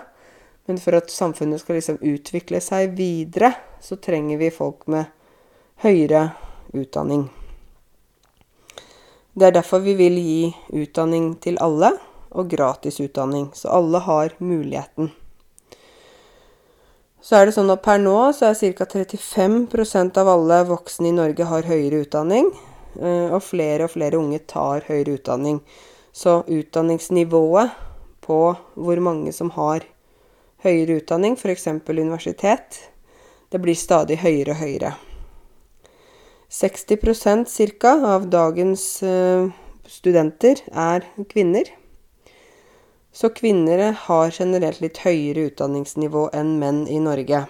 Men for at samfunnet skal liksom utvikle seg videre, så trenger vi folk med høyere utdanning. Det er derfor vi vil gi utdanning til alle, og gratis utdanning, så alle har muligheten. Så er det sånn at per nå så er ca. 35% av alle voksne i Norge har høyere utdanning, eh, og flere og flere unge tar høyere utdanning. Så utdanningsnivået på hvor mange som har høyere utdanning, f.eks. universitet, det blir stadig høyere og høyere. 60% ca. av dagens eh, studenter er kvinner. Så kvinner har generelt litt høyere utdanningsnivå enn menn i Norge.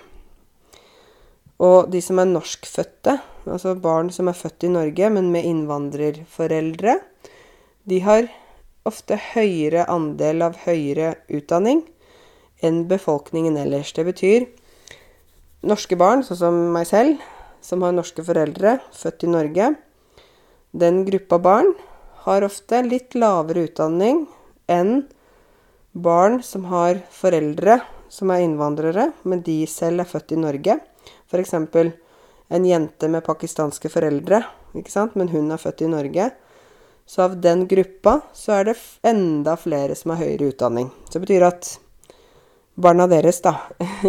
Og de som er norskfødte, altså barn som er født i Norge, men med innvandrerforeldre, de har ofte høyere andel av høyere utdanning enn befolkningen ellers. Det betyr norske barn, sånn som meg selv, som har norske foreldre, født i Norge, den gruppa barn har ofte litt lavere utdanning enn barn som har foreldre som er innvandrere, men de selv er født i Norge. F.eks. en jente med pakistanske foreldre, men hun er født i Norge. Så av den gruppa så er det enda flere som har høyere utdanning. Så det betyr at barna deres, da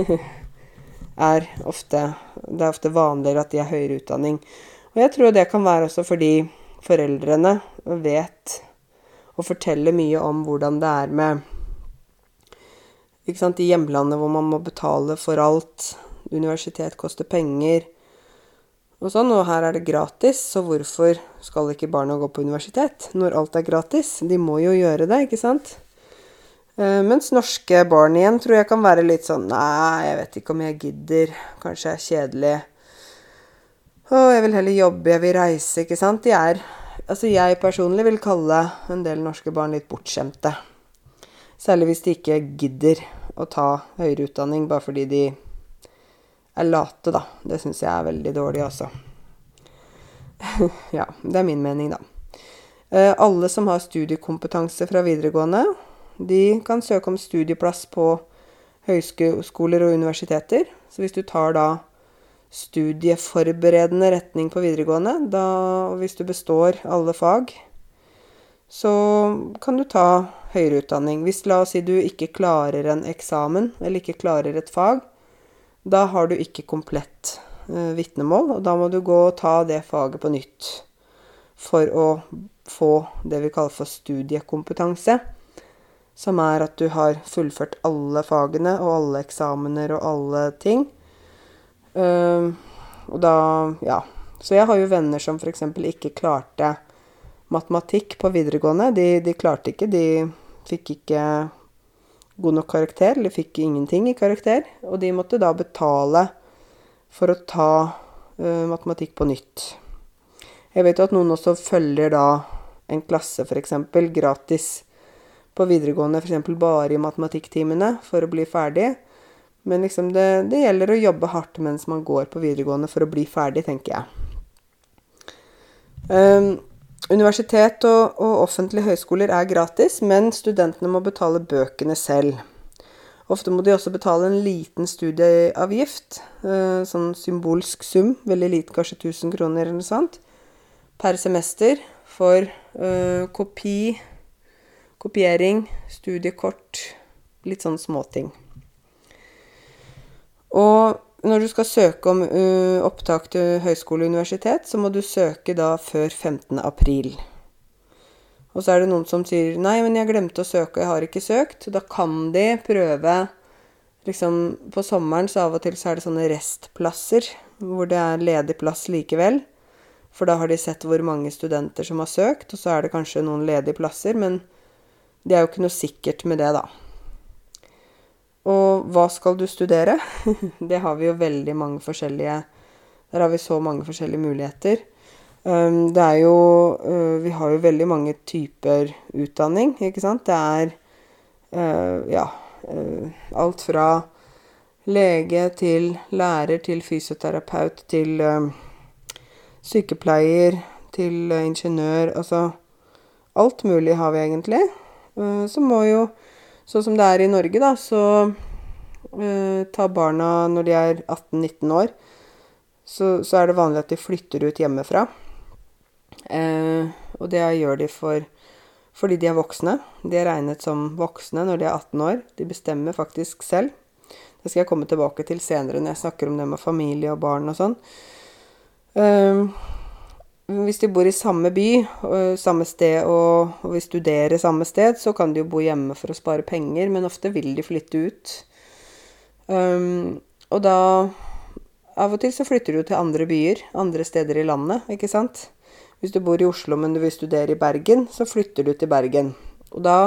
er ofte Det er ofte vanligere at de har høyere utdanning. Og jeg tror det kan være også fordi foreldrene vet og forteller mye om hvordan det er med ikke sant, I hjemlandet hvor man må betale for alt. Universitet koster penger. Og sånn, og her er det gratis, så hvorfor skal ikke barna gå på universitet når alt er gratis? De må jo gjøre det, ikke sant? Uh, mens norske barn igjen tror jeg kan være litt sånn Nei, jeg vet ikke om jeg gidder. Kanskje jeg er kjedelig. Å, jeg vil heller jobbe, jeg vil reise, ikke sant. De er Altså, jeg personlig vil kalle en del norske barn litt bortskjemte. Særlig hvis de ikke gidder å ta høyere utdanning bare fordi de er late, da. Det syns jeg er veldig dårlig, altså. ja, det er min mening, da. Uh, alle som har studiekompetanse fra videregående, de kan søke om studieplass på høyskoler og universiteter. Så hvis du tar da studieforberedende retning på videregående, da, og hvis du består alle fag, så kan du ta høyere utdanning. Hvis la oss si du ikke klarer en eksamen, eller ikke klarer et fag, da har du ikke komplett eh, vitnemål, og da må du gå og ta det faget på nytt for å få det vi kaller for studiekompetanse som er at du har fullført alle fagene og alle eksamener og alle ting. Uh, og da, ja Så jeg har jo venner som f.eks. ikke klarte matematikk på videregående. De, de klarte ikke. De fikk ikke god nok karakter, eller fikk ingenting i karakter. Og de måtte da betale for å ta uh, matematikk på nytt. Jeg vet jo at noen også følger da en klasse, f.eks., gratis på videregående, f.eks. bare i matematikktimene for å bli ferdig. Men liksom det, det, gjelder å jobbe hardt mens man går på videregående for å bli ferdig, tenker jeg. Um, Universitet og, og offentlige høyskoler er gratis, men studentene må betale bøkene selv. Ofte må de også betale en liten studieavgift, eh, sånn symbolsk sum, veldig liten, kanskje 1000 kroner eller noe sånt, per semester for uh, kopi, kopiering, studiekort, litt sånn småting. Og når du skal søke om uh, opptak til høyskole og universitet, så må du søke da før 15. april. Og så er det noen som sier 'nei, men jeg glemte å søke, og jeg har ikke søkt'. Da kan de prøve liksom På sommeren så av og til så er det sånne restplasser hvor det er ledig plass likevel. For da har de sett hvor mange studenter som har søkt, og så er det kanskje noen ledige plasser, men det er jo ikke noe sikkert med det, da. Og hva skal du studere? det har vi jo veldig mange forskjellige Der har vi så mange forskjellige muligheter. Um, det er jo uh, Vi har jo veldig mange typer utdanning, ikke sant. Det er uh, ja uh, alt fra lege til lærer til fysioterapeut til sykepleier til ingeniør. Altså alt mulig har vi egentlig. Så må jo Sånn som det er i Norge, da, så uh, tar barna når de er 18-19 år, så, så, er det vanlig at de flytter ut hjemmefra. Uh, og det gjør de for, fordi de er voksne. De er regnet som voksne når de er 18 år. De bestemmer faktisk selv. Det skal jeg komme tilbake til senere når jeg snakker om det med familie og barn og sånn. Uh, hvis de bor i samme by, samme sted, og, og vil studere samme sted, så kan de jo bo hjemme for å spare penger, men ofte vil de flytte ut. Um, og da Av og til så flytter du til andre byer, andre steder i landet, ikke sant? Hvis du bor i Oslo, men du vil studere i Bergen, så flytter du til Bergen. Og da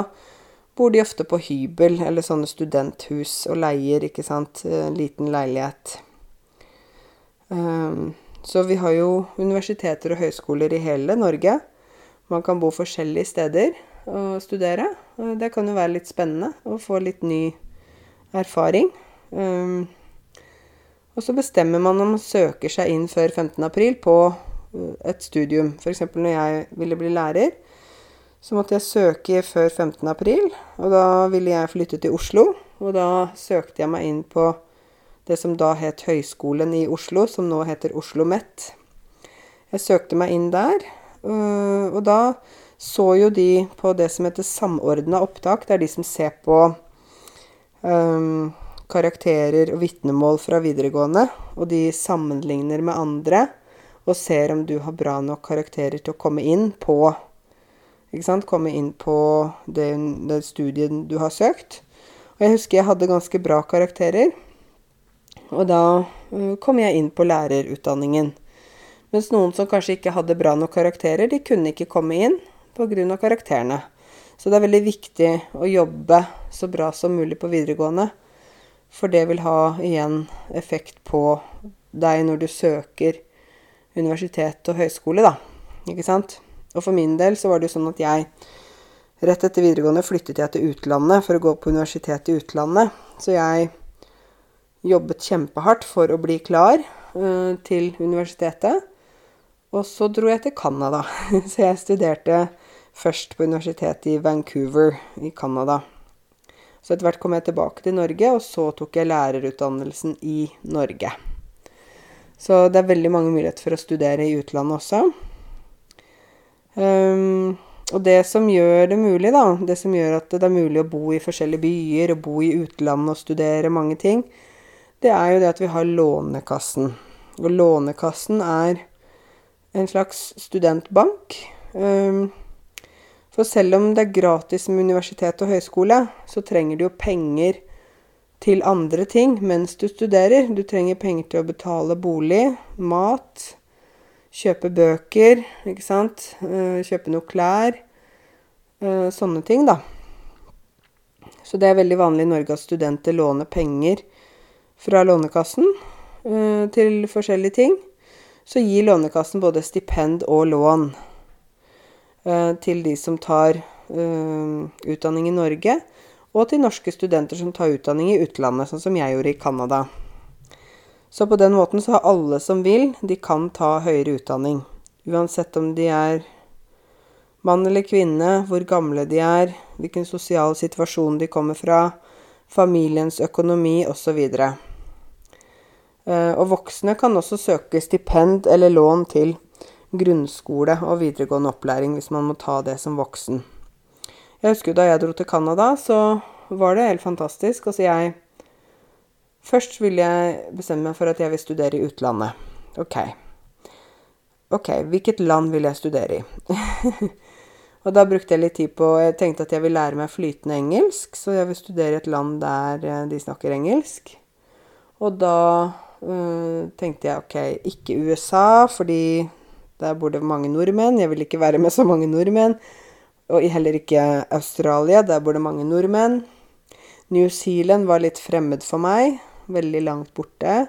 bor de ofte på hybel eller sånne studenthus og leier, ikke sant, en liten leilighet. Um, så vi har jo universiteter og høyskoler i hele Norge. Man kan bo forskjellige steder og studere. Det kan jo være litt spennende å få litt ny erfaring. Um, og så bestemmer man om man søker seg inn før 15. april på uh, et studium. F.eks. når jeg ville bli lærer, så måtte jeg søke før 15. april. Og da ville jeg flytte til Oslo, og da søkte jeg meg inn på det som da het Høgskolen i Oslo, som nå heter Oslo OsloMet. Jeg søkte meg inn der, øh, og da så jo de på det som heter samordna opptak. Det er de som ser på um, karakterer og vitnemål fra videregående, og de sammenligner med andre og ser om du har bra nok karakterer til å komme inn på ikke sant? Komme inn på det, det du har søkt. Og jeg husker jeg hadde ganske bra karakterer. Og da uh, kom jeg inn på lærerutdanningen. Mens noen som kanskje ikke hadde bra nok karakterer, de kunne ikke komme inn pga. karakterene. Så det er veldig viktig å jobbe så bra som mulig på videregående. For det vil ha igjen effekt på deg når du søker universitet og høyskole, da. Ikke sant? Og for min del så var det jo sånn at jeg rett etter videregående flyttet jeg til utlandet for å gå på universitet i utlandet. Så jeg jobbet kjempehardt for å bli klar uh, til universitetet. Og så dro jeg til Canada. så jeg studerte først på universitetet i Vancouver i Canada. Så etter hvert kom jeg tilbake til Norge, og så tok jeg lærerutdannelsen i Norge. Så det er veldig mange muligheter for å studere i utlandet også. Um, og det som gjør det mulig, da, det som gjør at det er mulig å bo i forskjellige byer og bo i utlandet og studere mange ting, det er jo det at vi har Lånekassen. Og Lånekassen er en slags studentbank. Ehm, for selv om det er gratis med universitet og høyskole, så trenger du jo penger til andre ting mens du studerer. Du trenger penger til å betale bolig, mat, Kjøpe bøker, ikke sant. Eh, kjøpe noe klær. Eh, sånne ting, da. Så det er veldig vanlig i Norge at studenter låner penger fra Lånekassen eh, til forskjellige ting. Så gir Lånekassen både stipend og lån til de som tar utdanning i Norge, og til norske studenter som tar utdanning i utlandet, sånn som jeg gjorde i Canada. Så på den måten så har alle som vil, de kan ta høyere utdanning. Uansett om de er mann eller kvinne, hvor gamle de er, hvilken sosial situasjon de kommer fra, familiens økonomi osv. Eh, og voksne kan også søke stipend eller lån til grunnskole og videregående opplæring hvis man må ta det som voksen. Jeg husker da jeg dro til Canada, så var det helt fantastisk. Altså jeg Først vil jeg bestemme meg for at jeg vil studere i utlandet. OK. OK, hvilket land vil jeg studere i? og da brukte jeg litt tid på Jeg tenkte at jeg vil lære meg flytende engelsk, så jeg vil studere et land der eh, de snakker engelsk. Og da øh, tenkte jeg OK, ikke USA, fordi der bor det mange nordmenn. Jeg vil ikke være med så mange nordmenn. Og heller ikke Australia, der bor det mange nordmenn. New Zealand var litt fremmed for meg veldig langt borte.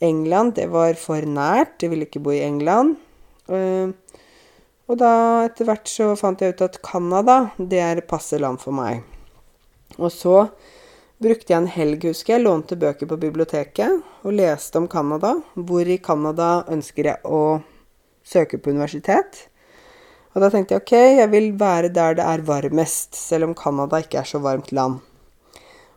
England, det var for nært. Jeg ville ikke bo i England. Uh, og da etter hvert så fant jeg ut at Canada, det er passe land for meg. Og så brukte jeg en helg, husker jeg, lånte bøker på biblioteket og leste om Canada. Hvor i Canada ønsker jeg å søke på universitet? Og da tenkte jeg OK, jeg vil være der det er varmest, selv om Canada ikke er så varmt land.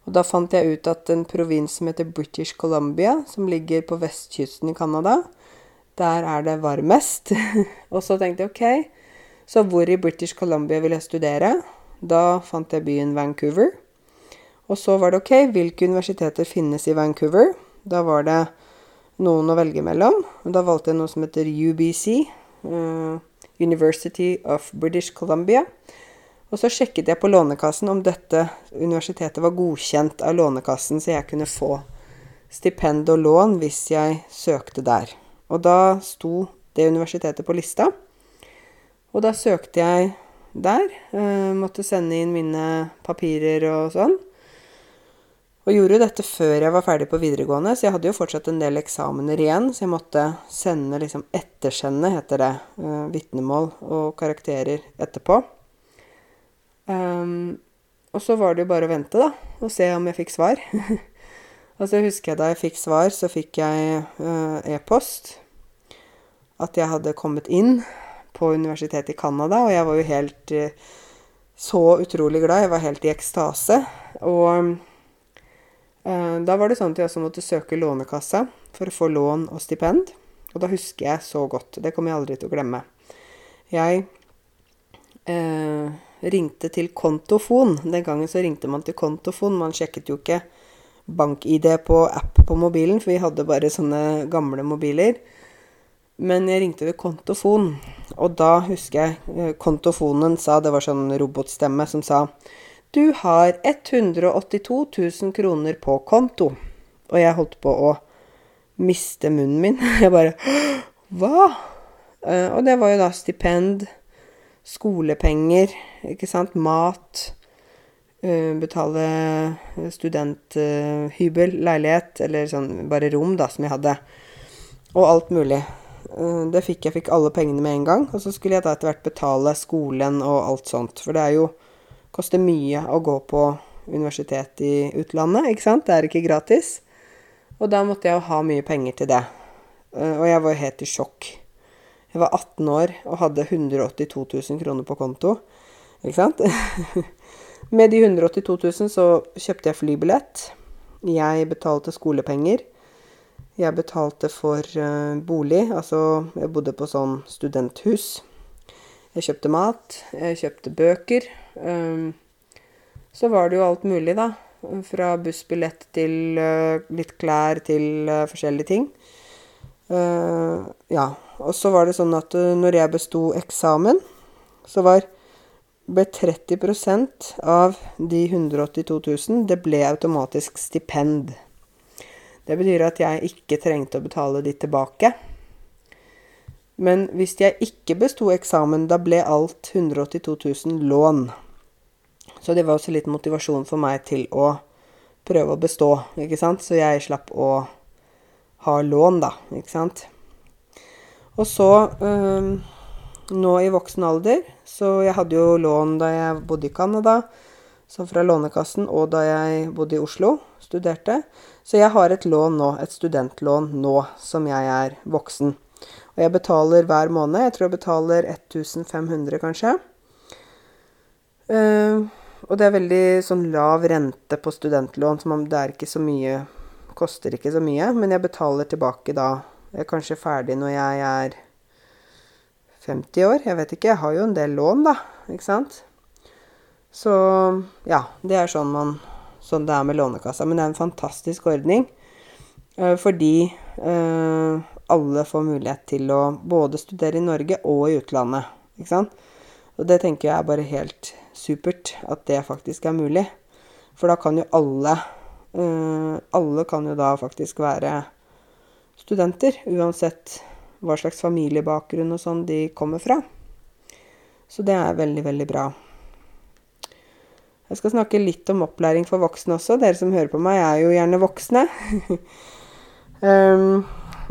Og da fant jeg ut at en provins som heter British Columbia, som ligger på vestkysten i Canada, der er det varmest. og så tenkte jeg OK, så hvor i British Columbia vil jeg studere? Da fant jeg byen Vancouver. Og så var det OK, hvilke universiteter finnes i Vancouver? Da var det noen å velge mellom. Da valgte jeg noe som heter UBC, uh, eh, University of British Columbia. Og så sjekket jeg på Lånekassen om dette universitetet var godkjent av Lånekassen, så jeg kunne få stipend og lån hvis jeg søkte der. Og da sto det universitetet på lista. Og da søkte jeg der. Eh, måtte sende inn mine papirer og sånn. Og gjorde jo dette før jeg var ferdig på videregående, så jeg hadde jo fortsatt en del eksamener igjen. Så jeg måtte sende liksom ettersende, heter det, uh, vitnemål og karakterer etterpå. Um, og så var det jo bare å vente, da, og se om jeg fikk svar. og så husker jeg da jeg fikk svar, så fikk jeg uh, e-post at jeg hadde kommet inn på universitetet i Canada, og jeg var jo helt uh, så utrolig glad. Jeg var helt i ekstase. Og uh, da var det sånn at jeg også måtte søke Lånekassa for å få lån og stipend. Og da husker jeg så godt. Det kommer jeg aldri til å glemme. Jeg eh, ringte til kontofon. Den gangen så ringte man til kontofon. Man sjekket jo ikke bank-ID på app på mobilen, for vi hadde bare sånne gamle mobiler. Men jeg ringte ved kontofon, og da husker jeg eh, kontofonen sa Det var sånn robotstemme som sa Du har 182 000 kroner på konto. Og jeg holdt på å miste munnen min. Jeg bare Hva? Eh, og det var jo da stipend skolepenger, ikke sant, mat, betale studenthybel, leilighet, eller sånn bare rom, da, som jeg hadde, og alt mulig. Uh, det fikk jeg fikk alle pengene med en gang, og så skulle jeg da etter hvert betale skolen og alt sånt, for det er jo koster mye å gå på universitet i utlandet, ikke sant, det er ikke gratis. Og da måtte jeg jo ha mye penger til det. Og jeg var helt i sjokk. Jeg var 18 år og hadde 182 000 kroner på konto. Ikke sant? Med de 182 000 så kjøpte jeg flybillett. Jeg betalte skolepenger. Jeg betalte for uh, bolig. Altså, jeg bodde på sånn studenthus. Jeg kjøpte mat. Jeg kjøpte bøker. Um, så var det jo alt mulig, da. Fra bussbillett til uh, litt klær til uh, forskjellige ting. ja. Og så var det sånn at når jeg besto eksamen, så var ble 30 av de 182 000 Det ble automatisk stipend. Det betyr at jeg ikke trengte å betale de tilbake. Men hvis jeg ikke besto eksamen, da ble alt 182 000 lån. Så det var også litt motivasjon for meg til å prøve å bestå, ikke sant. Så jeg slapp å ha lån, da, ikke sant. Og så øh, nå i voksen alder Så jeg hadde jo lån da jeg bodde i Canada, så fra Lånekassen, og da jeg bodde i Oslo, studerte. Så jeg har et lån nå, et studentlån nå, som jeg er voksen. Og jeg betaler hver måned. Jeg tror jeg betaler 1500, kanskje. Uh, og det er veldig sånn lav rente på studentlån, så det er ikke så mye Koster ikke så mye, men jeg betaler tilbake da. Jeg er kanskje ferdig når jeg er 50 år. Jeg vet ikke. Jeg har jo en del lån, da. Ikke sant? Så ja, det er sånn, man, sånn det er med Lånekassa. Men det er en fantastisk ordning. Uh, fordi eh, alle får mulighet til å både studere i Norge og i utlandet. Ikke sant? Og det tenker jeg er bare helt supert, at det faktisk er mulig. For da kan jo alle eh, Alle kan jo da faktisk være studenter, uansett hva slags familiebakgrunn og sånn de kommer fra. Så det er veldig, veldig bra. Jeg skal snakke litt om opplæring for voksne også. Dere som hører på meg, er jo gjerne voksne. um,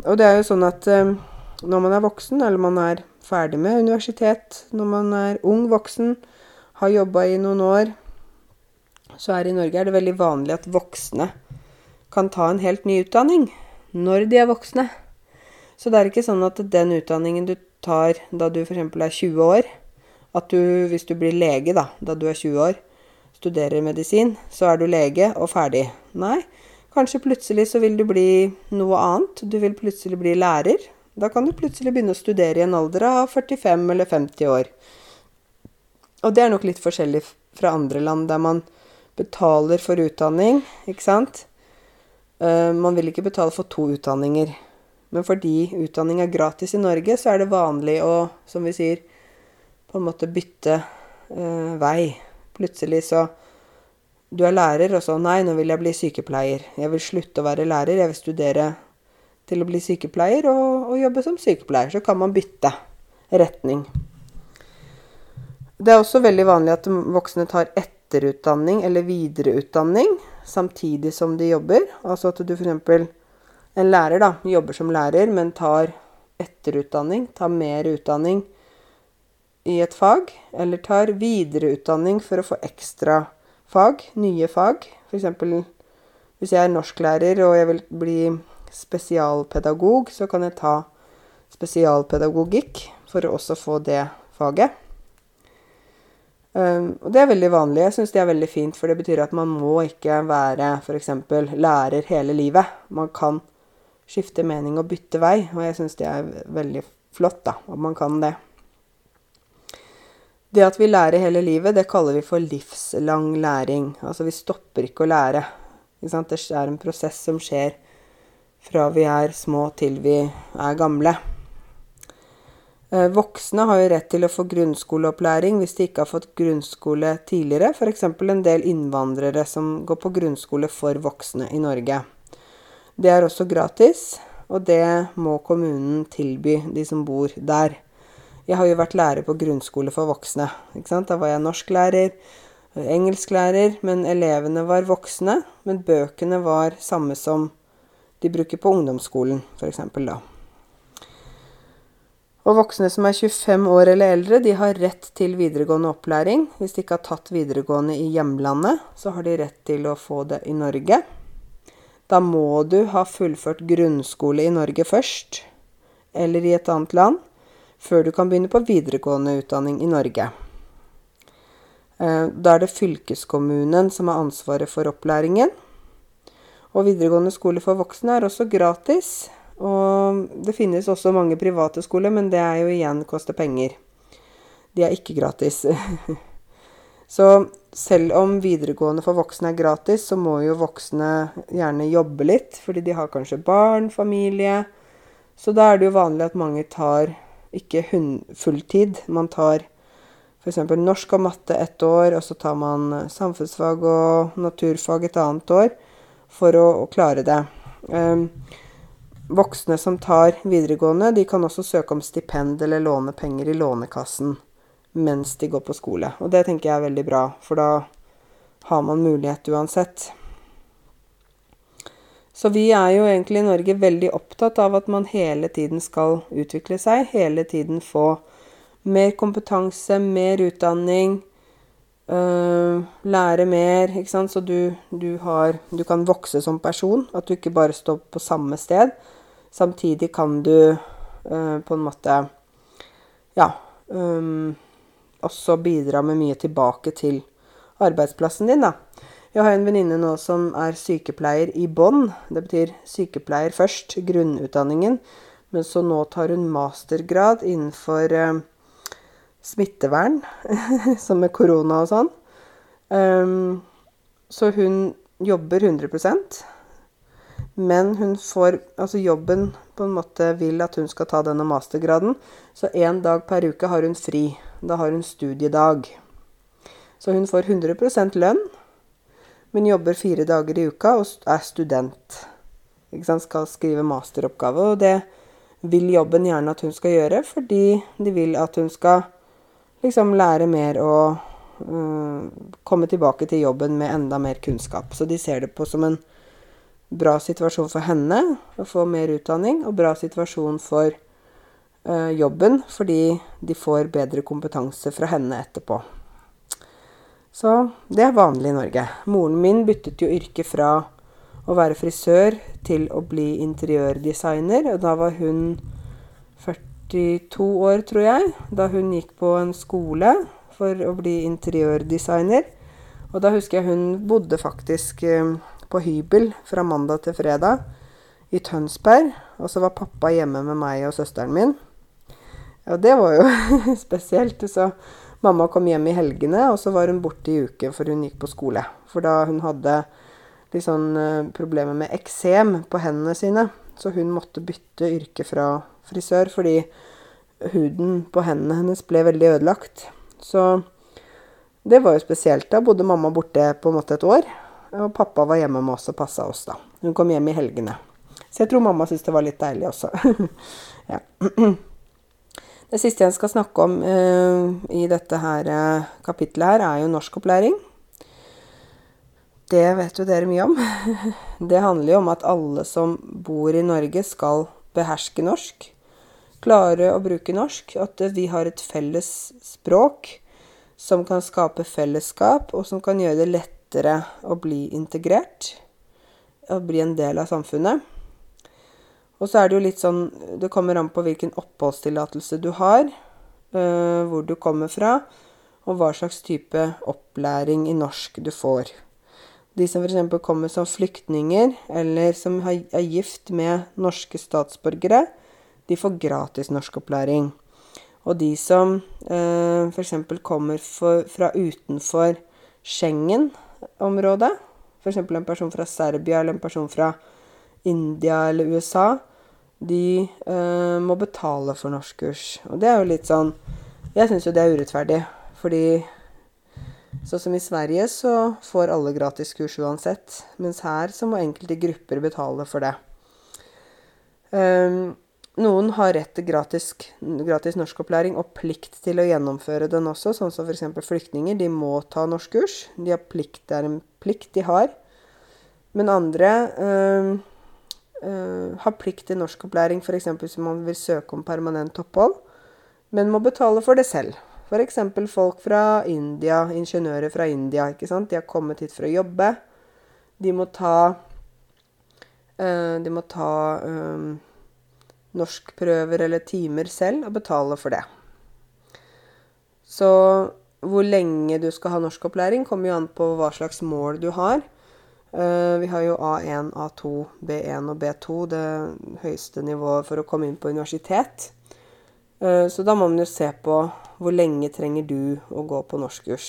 og det er jo sånn at um, når man er voksen, eller man er ferdig med universitet, når man er ung voksen, har jobba i noen år, så er i Norge er det veldig vanlig at voksne kan ta en helt ny utdanning når de er voksne. Så det er ikke sånn at den utdanningen du tar da du f.eks. er 20 år, at du, hvis du blir lege da, da du er 20 år, studerer medisin, så er du lege og ferdig. Nei, kanskje plutselig så vil du bli noe annet. Du vil plutselig bli lærer. Da kan du plutselig begynne å studere i en alder av 45 eller 50 år. Og det er nok litt forskjellig fra andre land, der man betaler for utdanning, ikke sant. Uh, man vil ikke betale for to utdanninger. Men fordi utdanning er gratis i Norge, så er det vanlig å, som vi sier, på en måte bytte uh, vei. Plutselig så Du er lærer, og så Nei, nå vil jeg bli sykepleier. Jeg vil slutte å være lærer. Jeg vil studere til å bli sykepleier og, og jobbe som sykepleier. Så kan man bytte retning. Det er også veldig vanlig at voksne tar etterutdanning eller videreutdanning samtidig som de jobber. Altså at du f.eks. en lærer da, jobber som lærer, men tar etterutdanning, tar mer utdanning i et fag, eller tar videreutdanning for å få ekstra fag, nye fag. F.eks. hvis jeg er norsklærer og jeg vil bli spesialpedagog, så kan jeg ta spesialpedagogikk for å også få det faget. Um, og det er veldig vanlig. Jeg syns det er veldig fint, for det betyr at man må ikke være f.eks. lærer hele livet. Man kan skifte mening og bytte vei, og jeg syns det er veldig flott, da, at man kan det. Det at vi lærer hele livet, det kaller vi for livslang læring. Altså vi stopper ikke å lære. Ikke det er en prosess som skjer fra vi er små til vi er gamle. Eh, voksne har jo rett til å få grunnskoleopplæring hvis de ikke har fått grunnskole tidligere, f.eks. en del innvandrere som går på grunnskole for voksne i Norge. Det er også gratis, og det må kommunen tilby de som bor der. Jeg har jo vært lærer på grunnskole for voksne. Da var jeg norsklærer, engelsklærer, men elevene var voksne. Men bøkene var samme som de bruker på ungdomsskolen, f.eks. da. Og voksne som er 25 år eller eldre, de har rett til videregående opplæring. Hvis de ikke har tatt videregående i hjemlandet, så har de rett til å få det i Norge. Da må du ha fullført grunnskole i Norge først, eller i et annet land, før du kan begynne på videregående utdanning i Norge. Eh, da er det fylkeskommunen som har ansvaret for opplæringen. Og videregående skole for voksne er også gratis, og det finnes også mange private skoler, men det er jo igjen koster penger. De er ikke gratis. så selv om videregående for voksne er gratis, så må jo voksne gjerne jobbe litt, fordi de har kanskje barn, familie. Så da er det jo vanlig at mange tar ikke fulltid. Man tar f.eks. norsk og matte ett år, og så tar man samfunnsfag og naturfag et annet år for å, klare det. Um, voksne som tar videregående, de kan også søke om stipend eller låne penger i Lånekassen mens de går på skole. Og det tenker jeg er veldig bra, for da har man mulighet uansett. Så vi er jo egentlig i Norge veldig opptatt av at man hele tiden skal utvikle seg. Hele tiden få mer kompetanse, mer utdanning. øh, lære mer, ikke sant. Så du, du, har Du kan vokse som person. At du ikke bare står på samme sted. Samtidig kan du øh, på en måte Ja. Um, også bidra med mye tilbake til arbeidsplassen din, da. Jeg har en venninne nå som er sykepleier i bånn. Det betyr sykepleier først, grunnutdanningen. Men så nå tar hun mastergrad innenfor eh, smittevern, som med korona og sånn. Um, så hun jobber 100 men hun får Altså jobben på en måte vil at hun skal ta denne mastergraden. Så én dag per uke har hun fri. Da har hun studiedag. Så hun får 100% lønn, men jobber fire dager i uka og er student. Skal skrive masteroppgave. Og det vil jobben gjerne at hun skal gjøre, fordi de vil at hun skal liksom lære mer og øh, komme tilbake til jobben med enda mer kunnskap. Så de ser det på som en bra situasjon for henne å få mer utdanning, og bra situasjon for uh, jobben fordi de får bedre kompetanse fra henne etterpå. Så det er vanlig i Norge. Moren min byttet jo yrke fra å være frisør til å bli interiørdesigner, og da var hun 42 år, tror jeg, da hun gikk på en skole for å bli interiørdesigner. Og da husker jeg hun bodde faktisk uh, på hybel fra mandag til fredag i Tønsberg. Og så var pappa hjemme med meg og søsteren min. Og det var jo spesielt. Så mamma kom hjem i helgene, og så var hun borte i uke for hun gikk på skole. For da hun hadde litt sånn uh, problemer med eksem på hendene sine. Så hun måtte bytte yrke fra frisør fordi huden på hendene hennes ble veldig ødelagt. Så det var jo spesielt. Da bodde mamma borte på en måte et år. Og pappa var hjemme med oss og passa oss, da. Hun kom hjem i helgene. Så jeg tror mamma syntes det var litt deilig også. ja. Det siste jeg skal snakke om uh, i dette her uh, kapittelet her, er jo norskopplæring. Det vet jo dere mye om. det handler jo om at alle som bor i Norge, skal beherske norsk. Klare å bruke norsk. At vi har et felles språk som kan skape fellesskap, og som kan gjøre det lett lettere å bli integrert. Å bli en del av samfunnet. Og så er det jo litt sånn Det kommer an på hvilken oppholdstillatelse du har, øh, hvor du kommer fra, og hva slags type opplæring i norsk du får. De som f.eks. kommer som flyktninger, eller som er gift med norske statsborgere, de får gratis norskopplæring. Og de som eh, f.eks. kommer for, fra utenfor Schengen, området, f.eks. en person fra Serbia eller en person fra India eller USA, de eh, må betale for norskkurs. Og det er jo litt sånn Jeg syns jo det er urettferdig, fordi sånn som i Sverige så får alle gratis kurs uansett, mens her så må enkelte grupper betale for det. Um, noen har rett til gratis, gratis, norskopplæring og plikt til å gjennomføre den også, sånn som f.eks. flyktninger. De må ta norskkurs. De har plikt, det er en plikt de har. Men andre øh, øh, har plikt til norskopplæring f.eks. hvis man vil søke om permanent opphold, men må betale for det selv. F.eks. folk fra India, ingeniører fra India. ikke sant? De har kommet hit for å jobbe. De må ta øh, De må ta norskprøver eller timer selv og betale for det. Så hvor lenge du skal ha norskopplæring, kommer jo an på hva slags mål du har. Uh, vi har jo A1, A2, B1 og B2, det høyeste nivået for å komme inn på universitet. Uh, så da må man jo se på hvor lenge trenger du å gå på norskkurs.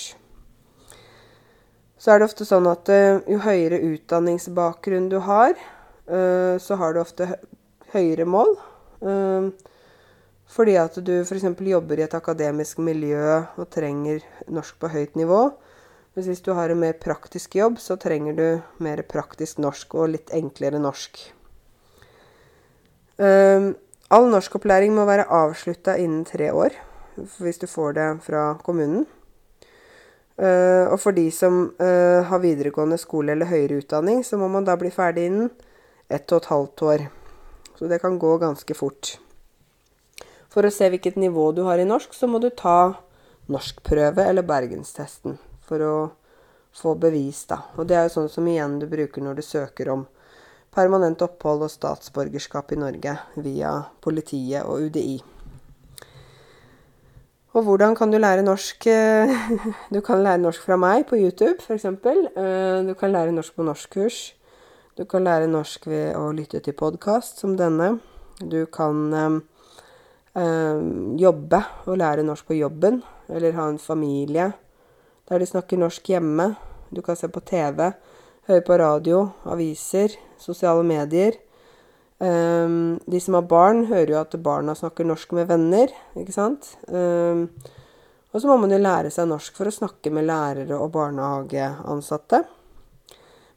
Så er det ofte sånn at uh, jo høyere utdanningsbakgrunn du har, så har du ofte høyere mål. Ehm, fordi at du f.eks. jobber i et akademisk miljø og trenger norsk på høyt nivå. Mens hvis du har en mer praktisk jobb, så trenger du mer praktisk norsk og litt enklere norsk. Um, all norskopplæring må være avslutta innen tre år, hvis du får det fra kommunen. Uh, og for de som uh, har videregående skole eller høyere utdanning, så må man da bli ferdig innen ett og et halvt år. Så det kan gå ganske fort. For å se hvilket nivå du har i norsk, så må du ta norskprøve eller bergenstesten for å få bevis, da. Og det er jo sånn som igjen du bruker når du søker om permanent opphold og statsborgerskap i Norge via politiet og UDI. Og hvordan kan du lære norsk? Du kan lære norsk fra meg på YouTube, f.eks. Eh, du kan lære norsk på norskkurs. Du kan lære norsk ved å lytte til podkast som denne. Du kan øh, jobbe og lære norsk på jobben, eller ha en familie der de snakker norsk hjemme. Du kan se på TV, høre på radio, aviser, sosiale medier. Um, de som har barn, hører jo at barna snakker norsk med venner, ikke sant? Um, og så må man jo lære seg norsk for å snakke med lærere og barnehageansatte.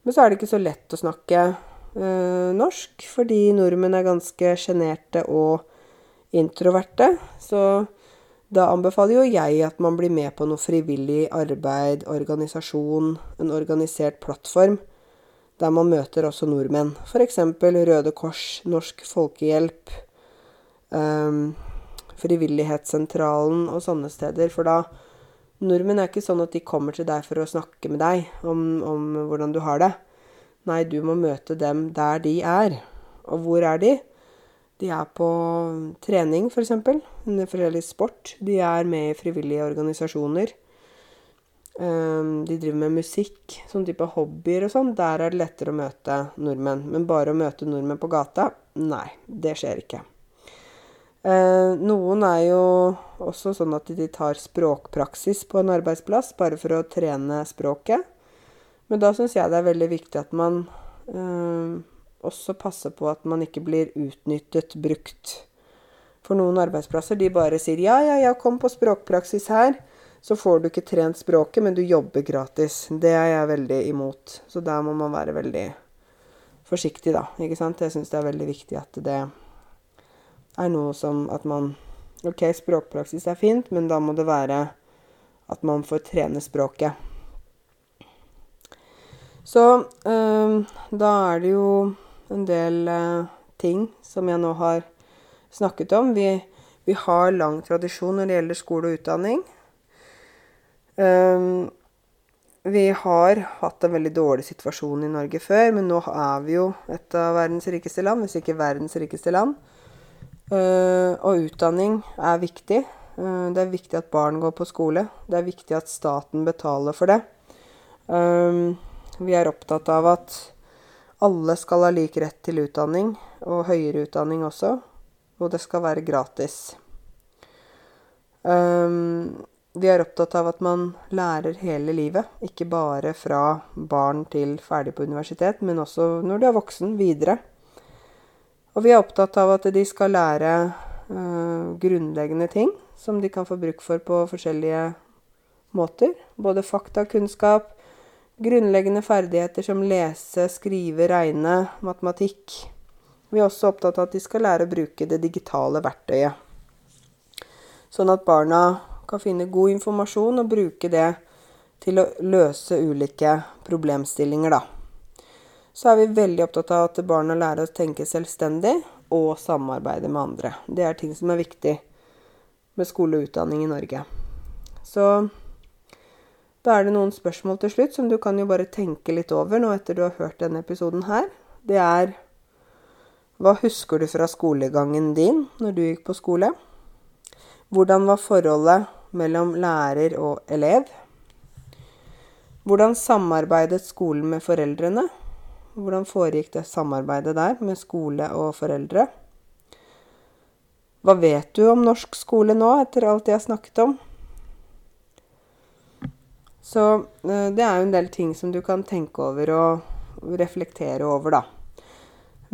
Men så er det ikke så lett å snakke eh, norsk, fordi nordmenn er ganske sjenerte og introverte. Så da anbefaler jo jeg at man blir med på noe frivillig arbeid, organisasjon, en organisert plattform, der man møter også nordmenn. F.eks. Røde Kors, Norsk Folkehjelp, eh, Frivillighetssentralen og sånne steder. For da Nordmenn er ikke sånn at de kommer til deg for å snakke med deg om, om hvordan du har det. Nei, du må møte dem der de er. Og hvor er de? De er på trening, f.eks. For forskjellig sport. De er med i frivillige organisasjoner. Um, de driver med musikk, sånn type hobbyer og sånn. Der er det lettere å møte nordmenn. Men bare å møte nordmenn på gata, nei, det skjer ikke. Uh, noen er jo også sånn at de tar språkpraksis på en arbeidsplass bare for å trene språket. Men da syns jeg det er veldig viktig at man eh, også passer på at man ikke blir utnyttet, brukt. For noen arbeidsplasser de bare sier ja, ja, ja, kom på språkpraksis her. Så får du ikke trent språket, men du jobber gratis. Det er jeg veldig imot. Så der må man være veldig forsiktig, da. Ikke sant? Jeg syns det er veldig viktig at det er noe som at man OK, språkpraksis er fint, men da må det være at man får trene språket. Så øh, da er det jo en del øh, ting som jeg nå har snakket om. Vi, vi, har lang tradisjon når det gjelder skole og utdanning. Um, vi har hatt en veldig dårlig situasjon i Norge før, men nå er vi jo et av verdens rikeste land, hvis ikke verdens rikeste land. Uh, og utdanning er viktig. Uh, det er viktig at barn går på skole. Det er viktig at staten betaler for det. Um, vi er opptatt av at alle skal ha lik rett til utdanning, og høyere utdanning også. Og det skal være gratis. Vi er opptatt av at man lærer hele livet, ikke bare fra barn til ferdig på universitet, men også når du er voksen, videre. Og vi er opptatt av at de skal lære uh, grunnleggende ting som de kan få bruk for på forskjellige måter. Både faktakunnskap, grunnleggende ferdigheter som lese, skrive, regne, matematikk. Vi er også opptatt av at de skal lære å bruke det digitale verktøyet. Sånn at barna kan finne god informasjon og bruke det til å løse ulike problemstillinger, da. Så er vi veldig opptatt av at barna lærer å tenke selvstendig og samarbeide med andre. Det er ting som er viktig med skole og utdanning i Norge. Så da er det noen spørsmål til slutt som du kan jo bare tenke litt over nå etter du har hørt denne episoden her. Det er Hva husker du fra skolegangen din når du gikk på skole? Hvordan var forholdet mellom lærer og elev? Hvordan samarbeidet skolen med foreldrene? Hvordan foregikk det samarbeidet der med skole og foreldre? Hva vet du om norsk skole nå, etter alt jeg har snakket om? Så eh, det er jo en del ting som du kan tenke over og reflektere over, da.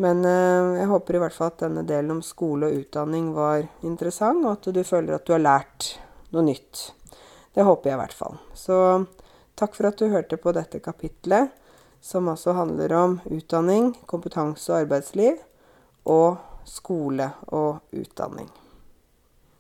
Men eh, jeg håper i hvert fall at denne delen om skole og utdanning var interessant, og at du føler at du har lært noe nytt. Det håper jeg i hvert fall. Så takk for at du hørte på dette kapitlet, som altså handler om utdanning, kompetanse og arbeidsliv, og skole og utdanning.